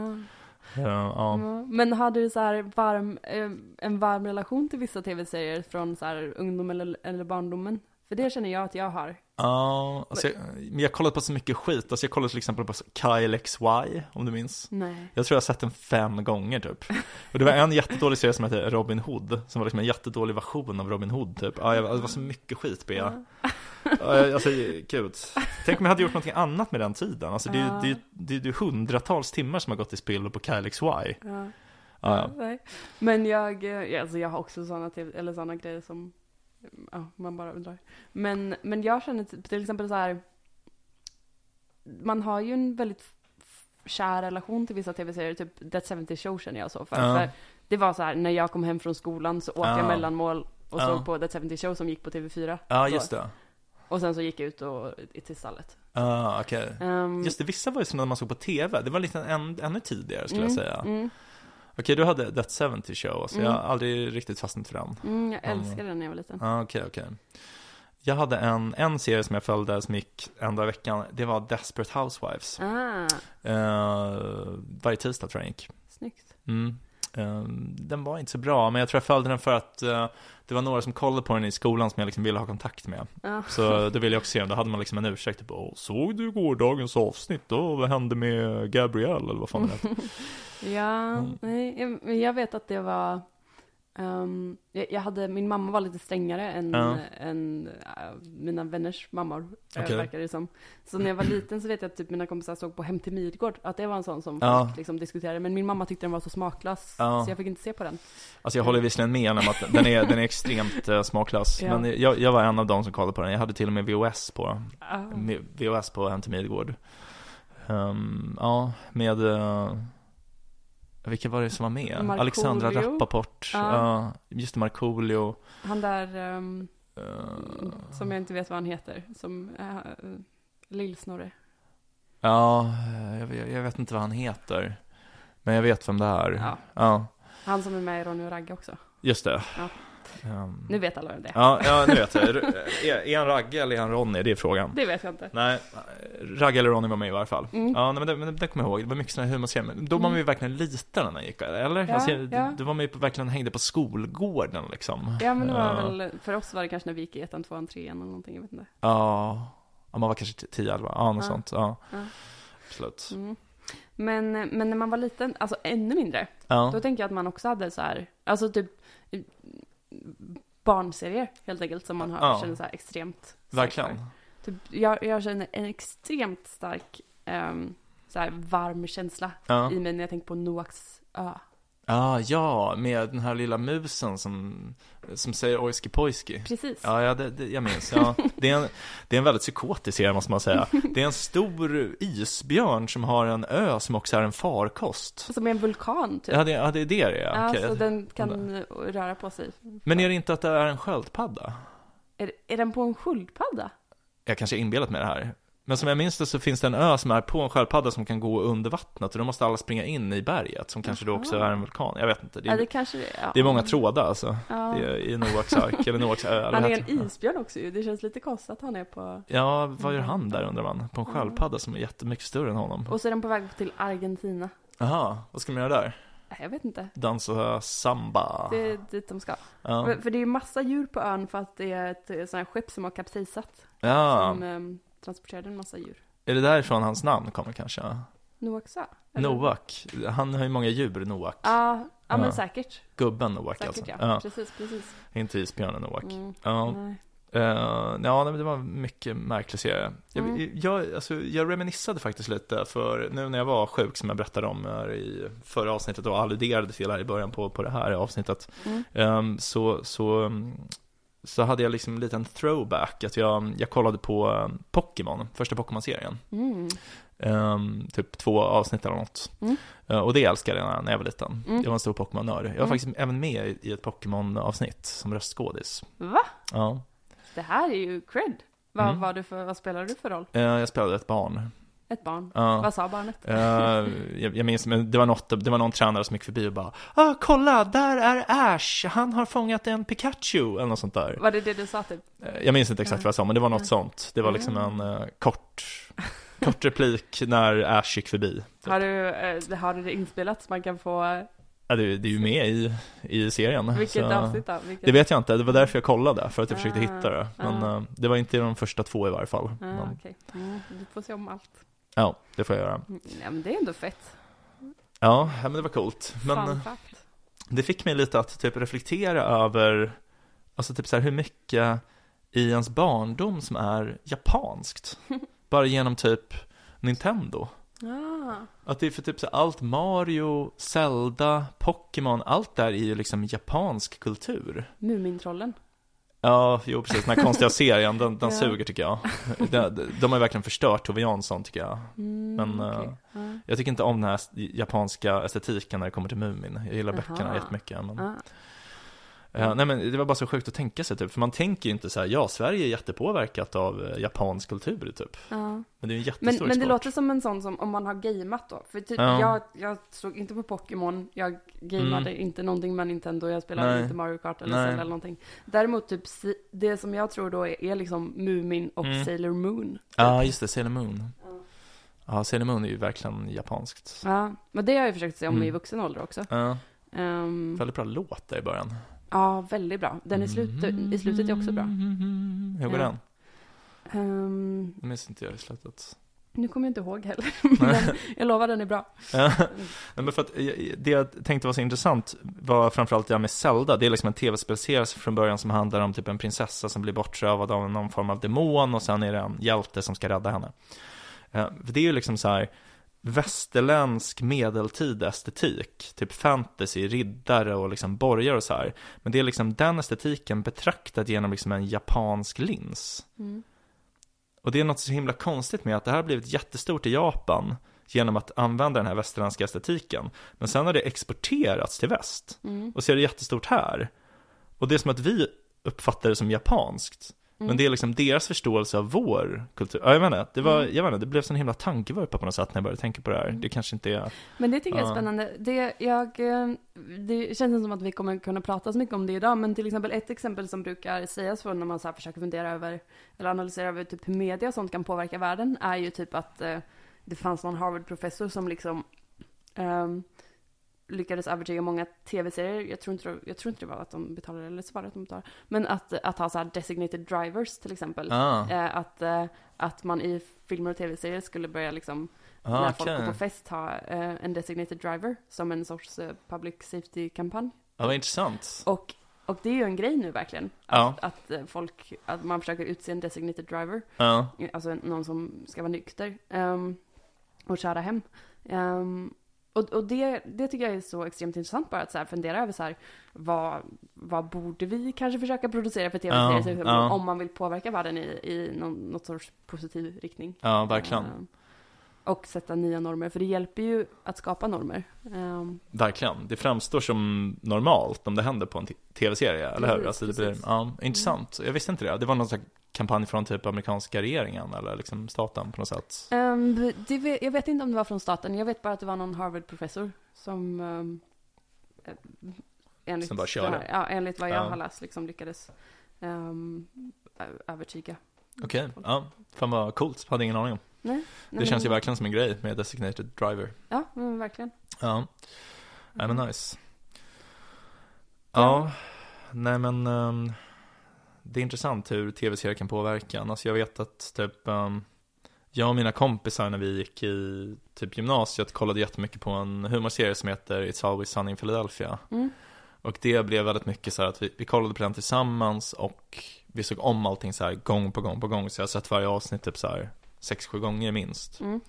Ja, ja. Ja. Men har du så här varm, eh, en varm relation till vissa tv-serier från så här ungdom eller, eller barndomen? För det känner jag att jag har. Ja, alltså jag, men jag har kollat på så mycket skit. Alltså jag kollade till exempel på Kyle XY, om du minns. Nej. Jag tror jag har sett den fem gånger typ. Och det var en jättedålig serie som hette Robin Hood, som var liksom en jättedålig version av Robin Hood typ. Ja, jag, det var så mycket skit jag. Ja, Alltså, gud. Tänk om jag hade gjort någonting annat med den tiden. Alltså det är ju Ja. det, är- det, är- det är hundratals timmar som har gått i spill på Kyle XY. Ja, Ja. Men jag, eh, alltså jag har också sådana, eller sådana grejer som, ja, man bara undrar. Men, men jag känner till, till exempel så här, man har ju en väldigt kär relation till vissa tv-serier, typ That 70 Show känner jag så för. Ja. för det var så här, när jag kom hem från skolan så åt Ja. jag mellanmål och Ja. såg på That 70 Show som gick på TV4. ja just det. Och sen så gick jag ut och, till stallet. Ja, okej. Um, Just det, vissa var ju som när man såg på tv. Det var lite än, ännu tidigare skulle jag säga. Mm, Okej, du hade That 70 Show, alltså Mm. jag har aldrig riktigt fastnat för den. mm, jag älskade den när jag var liten. Ja, okej, okej. Jag hade en, en serie som jag följde som gick en dag i veckan. Det var Desperate Housewives. Ah, Eh, varje tisdag tror jag gick. snyggt. Mm. Eh, den var inte så bra, men jag tror jag följde den för att eh, det var några som kollade på den i skolan som jag liksom ville ha kontakt med. Ja. Så då ville jag också se den. Då hade man liksom en ursäkt. Typ, såg du gårdagens avsnitt då? Vad hände med Gabrielle? Eller vad fan det. [laughs] Ja, Mm. nej, jag vet att det var ehm, jag, jag hade, min mamma var lite strängare än, Ja. än äh, mina vänners mammor, äh, Okej. verkar det som. Så när jag var liten så vet jag att typ mina kompisar såg på Hem till Midgård, att det var en sån som Ja. folk liksom diskuterade. Men min mamma tyckte den var så smaklös, Ja. så jag fick inte se på den. Alltså jag håller visserligen med om att den är, den är extremt uh, smaklös. Men jag, jag var en av dem som kollade på den. Jag hade till och med VHS på Ah. VHS på Hem till Midgård. Ehm, ja, med uh, vilka var det som var med? Markoolio. Alexandra Rappaport, Ja. ja, just Markoolio. Han där, ehm, eh, som jag inte vet vad han heter, som uh, Lill-Snorre. ja, jag, jag, jag vet inte vad han heter. Men jag vet vem det är. Ja. ja Han som är med i Ronny och Ragge också. just det. Ja. Ehm, Nu vet alla vem det är. ja, ja, nu vet jag. Är, är han Ragge eller är han Ronny? Det är frågan. Det vet jag inte. Nej, Ragge eller Ronny var med i varje fall. Mm. Ja, nej, men det, men det kommer jag ihåg. Det var mycket sådana här. Men Då var man ju verkligen liten när man gick, eller? Ja, alltså, ja. Då var man ju verkligen hängde på skolgården liksom. Ja men det var Ja. väl, för oss var det kanske när vi gick i ettan, tvåan, trean eller någonting, jag vet inte. Ja, man var kanske 10, 11, ja något Ja. sånt. Ja, Ja. absolut. Mm. Men, men när man var liten, alltså ännu mindre, Ja, då tänker jag att man också hade så här, alltså typ barnserier helt enkelt som man har, Ja. känner så här extremt verkligen. Typ, jag, jag känner en extremt stark, ehm, så här varm känsla Ja. i mig när jag tänker på Noaks ö. Ah, ja, med den här lilla musen som, som säger ojski pojski. Precis. Ja, ja det, det, jag minns. Ja. Det, är en, det är en väldigt psykotisk serie måste man säga. Det är en stor isbjörn som har en ö som också är en farkost. Som är en vulkan typ. Ja, det, ja, det är det det är. Ja, okej. så den kan röra på sig. Men är det inte att det är en sköldpadda? Är, är den på en sköldpadda? Jag kanske har inbillat mig det här. Men som jag minns det så finns det en ö som är på en sköldpadda som kan gå under vattnet och då måste alla springa in i berget som kanske då också är en vulkan. Jag vet inte. Det Ja, är, det kanske det är. Ja. det är många trådar alltså. Ja. Det är I Noaks ark, eller Noaks ö. Han är en isbjörn också ju. Det känns lite konstigt att han är på... Ja, vad gör han där undrar man? På en sköldpadda som är jättemycket större än honom. Och så är den på väg till Argentina. Jaha, vad ska man göra där? Jag vet inte. Dansa samba? Det är dit de ska. Ja. För, för det är ju massa djur på ön för att det är ett sånt här skepp som har kapsejsat. ja. Som um, transporterade en massa djur. Är det därifrån hans namn kommer kanske? Noaks ö? eller? Noak. Han har ju många djur, Noak. Ja, ja Ja. men säkert. Gubben Noak Säkert alltså. ja. Ja. Precis, precis. Inte isbjörnen Noak. Mm, Ja. nej. Eh, ja, det var mycket märklig serie. Jag, Mm. jag, alltså, jag reminissade faktiskt lite för nu när jag var sjuk som jag berättade om här i förra avsnittet och alluderade till här i början på, på det här avsnittet. Mm. Ehm, så, så, mm, så hade jag liksom en liten throwback, att jag, jag kollade på um, Pokémon, första Pokémon-serien. Mm. Ehm, typ två avsnitt eller något. Mm. Eh, och det älskade jag när- jag var liten. Mm. Jag var en stor Pokémon-nörd. Jag var Mm. faktiskt även med i- ett Pokémon-avsnitt som röstskådis. Va? Ja. Det här är ju cred. Vad, Mm. var du för, vad spelade du för roll? Eh, jag spelade ett barn. Ett barn? Ja. Vad sa barnet? Eh, jag, jag minns, men det var, något, det var någon tränare som gick förbi och bara ah, kolla, där är Ash, han har fångat en Pikachu, eller något sånt där. Var det det du sa typ? Eh, Jag minns inte exakt vad jag sa, men det var något Mm. sånt. Det var liksom Mm. en eh, kort, kort replik när Ash gick förbi. Typ. Har du, eh, har du det inspelat så man kan få, Ja, det, det är ju med i, i serien. vilket avsnitt då? Vilket? Det vet jag inte, det var därför jag kollade, för att jag försökte Ah, hitta det. Men ah. det var inte de första två i varje fall. Ah, Men, okej. Mm, du får se om allt. Ja, det får jag göra. Ja, men det är ändå fett. Ja, men det var coolt. Men eh, Fun fact. det fick mig lite att typ reflektera över, alltså typ så här hur mycket i ens barndom som är japanskt. [laughs] Bara genom typ Nintendo. Ah, Att det är för typ så allt Mario, Zelda, Pokémon, allt där är ju liksom japansk kultur. Mumintrollen. Ja, jo precis, den här konstiga serien, den, den Ja. suger tycker jag. De, de har verkligen förstört Tove Jansson tycker jag. Mm, Men, okej. eh, Ah, Jag tycker inte om den här japanska estetiken när det kommer till Mumin. Jag gillar Jaha. böckerna jättemycket. Men, ah. Eh, nej men det var bara så sjukt att tänka sig typ, för man tänker ju inte så här, ja Sverige är jättepåverkat av eh, japansk kultur typ. Ja. Men det är ju en jättestor Men, men det export. låter som en sån som om man har gameat då. För typ, Ja. jag, jag såg inte på Pokémon, jag gameade Mm. inte någonting med Nintendo, jag spelade Nej. inte Mario Kart eller. Zelda eller någonting. Däremot typ det som jag tror då är, är liksom Mumin och Mm. Sailor Moon. Ja, just det, Sailor Moon. Ja. Sailor Moon är ju verkligen japanskt. Ja, men det har jag ju försökt se om Mm. i vuxen ålder också. Ja, Ehm, väldigt bra låt där i början. Ja, väldigt bra. Den i, slut, i slutet är också bra. Hur går den? Ehm, Det minns inte jag i slutet. nu kommer jag inte ihåg heller, [laughs] men jag lovar den är bra. Ja, men för att eh, det jag tänkte var så intressant var framförallt det här med Zelda. Det är liksom en tv-spelserie från början som handlar om typ en prinsessa som blir bortrövad av någon form av demon och sen är det en hjälte som ska rädda henne. Eh, för det är ju liksom så här västerländsk medeltida estetik, typ fantasy, riddare och liksom borgar och så här. Men det är liksom den estetiken betraktad genom liksom en japansk lins. Mm. Och det är något så himla konstigt med att det här har blivit jättestort i Japan genom att använda den här västerländska estetiken. Men sen har det exporterats till väst Mm. och så är det jättestort här. Och det är som att vi uppfattar det som japanskt. Men Mm. det är liksom deras förståelse av vår kultur. Ja, jag inte, det var, Mm. jag inte, det blev en himla tankevurpa på något sätt när jag började tänka på det här. Det kanske inte är, Men det tycker jag är spännande. Det, jag, eh, det känns som att vi kommer kunna prata så mycket om det idag, men till exempel ett exempel som brukar sägas för när man så försöker fundera över, eller analysera över typ hur media och sånt kan påverka världen, är ju typ att eh, det fanns någon Harvard-professor som liksom ehm, lyckades övertyga många tv-serier, jag tror, inte, jag tror inte det var att de betalade, eller så var det att de betalade, men att, att ha så här designated drivers till exempel. ah, Eh, att, eh, att man i filmer och tv-serier skulle börja liksom ah när folk går på fest ha eh, en designated driver som en sorts eh, public safety-kampanj. Ja, vad intressant. Och, och det är ju en grej nu verkligen. Att, att eh, folk, att man försöker utse en designated driver, eh, alltså någon som ska vara nykter ehm, och köra hem. Ehm, och och det, det tycker jag är så extremt intressant bara att så här fundera över så här, vad, vad borde vi kanske försöka producera för tv-serier Ja, ja. om man vill påverka världen i, i någon, något sorts positiv riktning. ja verkligen. Ehm, och sätta nya normer, för det hjälper ju att skapa normer. Ehm, Verkligen. Det framstår som normalt om det händer på en tv-serie, eller hur? Alltså det blir, ja, intressant. Jag visste inte det. Det var någon slags kampanj från typ amerikanska regeringen eller liksom staten på något sätt. ehm, det, jag vet inte om det var från staten, jag vet bara att det var någon Harvard-professor som um, enligt, Som bara körde. ja, enligt vad jag Ja. har läst liksom lyckades um, övertyga. Okej, ja. Fan vad coolt. Hade ingen aning om. Nej, Det känns ju verkligen som en grej med designated driver. Ja, men verkligen. Ja. Nej men nice. Ja. Ja, nej men ehm, det är intressant hur tv-serier kan påverka en. Alltså jag vet att typ ehm, jag och mina kompisar när vi gick i typ gymnasiet kollade jättemycket på en humorserie som heter It's Always Sunny in Philadelphia. Mm. Och det blev väldigt mycket så här att vi, vi kollade på den tillsammans och vi såg om allting så här gång på gång på gång. Så jag har sett varje avsnitt typ så här sex, sju gånger minst. Mm.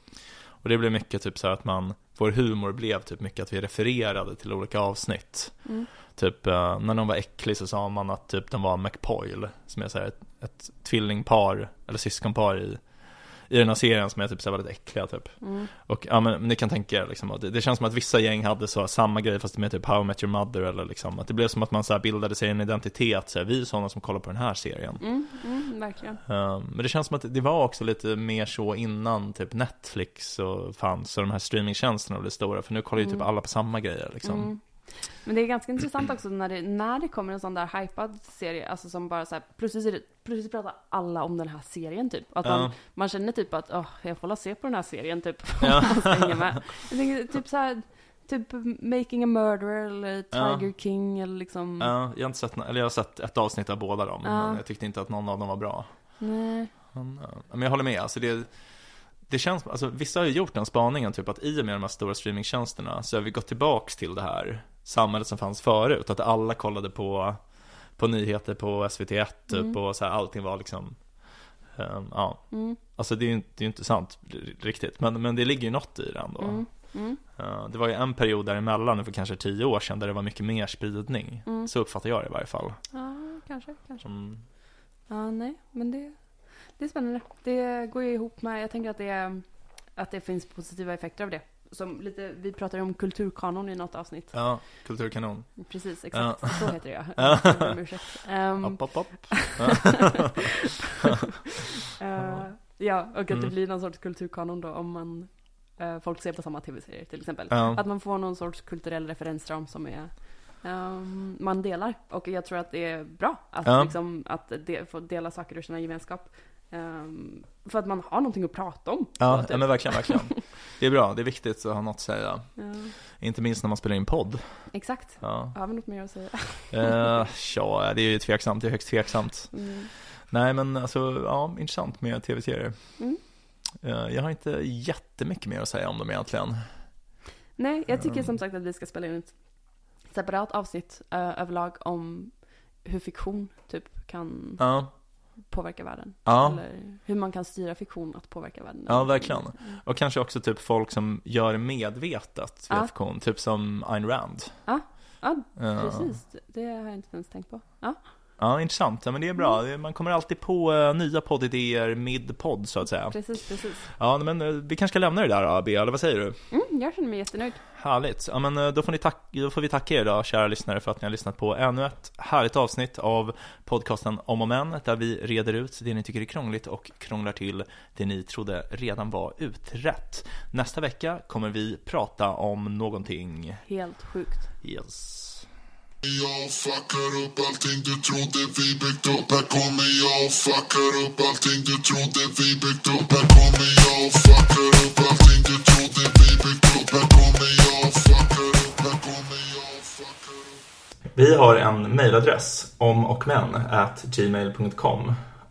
Och det blev mycket typ så att man, vår humor blev typ mycket att vi refererade till olika avsnitt. Mm. Typ eh, när någon var äcklig så sa man att typ den var McPoyle, som är så här ett, ett tvillingpar, eller syskonpar i, i den här serien som är typ så här väldigt äckliga typ. Mm. Och ja men, ni kan tänka er liksom, det, det känns som att vissa gäng hade så samma grej fast med typ How I Met Your Mother eller liksom, att det blev som att man så här bildade sig en identitet, så här, vi är sådana som kollar på den här serien. Mm, mm, verkligen. Um, men det känns som att det var också lite mer så innan typ Netflix och fanns och de här streamingtjänsterna blev stora, för nu kollar ju typ Mm. alla på samma grejer liksom. Men det är ganska intressant också när det, när det kommer en sån där hypad serie, alltså som bara så här, plötsligt, plötsligt pratar alla om den här serien typ. Att man, Ja. man känner typ att, åh, jag får la se på den här serien typ. [laughs] Ja. Med. Jag tänker typ så här, typ Making a Murderer eller Tiger Ja. King eller liksom. Ja, jag har inte sett, eller jag har sett ett avsnitt av båda dem, men jag tyckte inte att någon av dem var bra. Nej. Men, men jag håller med, alltså det, det känns, alltså vissa har ju gjort den spaningen typ att i och med de här stora streamingtjänsterna så har vi gått tillbaks till det här samhället som fanns förut, att alla kollade på, på nyheter på SVT1 typ Mm. och så här, allting var liksom, ehm, ja, Mm. alltså det är ju inte, det är inte sant riktigt, men, men det ligger ju något i det ändå. Mm. Mm. Ja, det var ju en period däremellan, för kanske tio år sedan, där det var mycket mer spridning. Mm. Så uppfattar jag det i varje fall. Ja, kanske, kanske. Mm. Ja, nej, men det, det är spännande. Det går ju ihop med, jag tänker att det, att det finns positiva effekter av det. Som lite, vi pratade om kulturkanon i något avsnitt. Ja, kulturkanon. Precis, exakt. Så heter det Ja. ja. Jag ber om ursäkt. Ehm, [laughs] eh, ja, och att det Mm. blir någon sorts kulturkanon då om man eh, folk ser på samma tv-serier till exempel. Ja. Att man får någon sorts kulturell referensram som är ehm, man delar. Och jag tror att det är bra att, Ja. liksom, att de, få dela saker och känna gemenskap. Ehm, för att man har någonting att prata om. Ja, typ. ja, men verkligen, verkligen. [laughs] Det är bra, det är viktigt att ha något att säga. Ja, Inte minst när man spelar in podd. exakt. Ja, Har vi något mer att säga? uh, ja det är ju tveksamt, det är högst tveksamt. Mm. Nej, men alltså, ja, intressant med tv-serier. Mm. Eh, jag har inte jättemycket mer att säga om dem egentligen. Nej, jag tycker Mm. som sagt att vi ska spela in ett separat avsnitt eh, överlag om hur fiktion typ kan Ja, påverka världen. ja. Eller hur man kan styra fiktion att påverka världen. Ja, verkligen. Mm. Och kanske också typ folk som gör medvetet Ja. fiktion, typ som Ayn Rand. Ja, ja precis. Det har jag inte ens tänkt på. Ja, Ja, intressant. Ja, men det är bra. Det- Man kommer alltid på eh, nya poddidéer mid-podd, så att säga. precis, precis. Ja, men eh, vi kanske ska lämna det där, då, Bea, eller vad säger du? Mm, jag känner mig jättenöjd. Härligt. Ja, men eh, då får, ni tack, då får vi tacka er då, kära lyssnare, för att ni har lyssnat på ännu ett härligt avsnitt av podcasten Om och Men, där vi reder ut det ni tycker är krångligt och krånglar till det ni trodde redan var utrett. Nästa vecka kommer vi prata om någonting, Helt sjukt. yes. Jag fuckar upp allting du trodde vi byggt upp. Här kommer jag och fuckar upp allting du trodde vi byggt upp. Här kommer jag och fuckar upp allting du trodde vi byggt upp. Här kommer jag och fuckar upp Här kommer jag och fuckar upp. Vi har en mejladress, om och men, at gmail.com.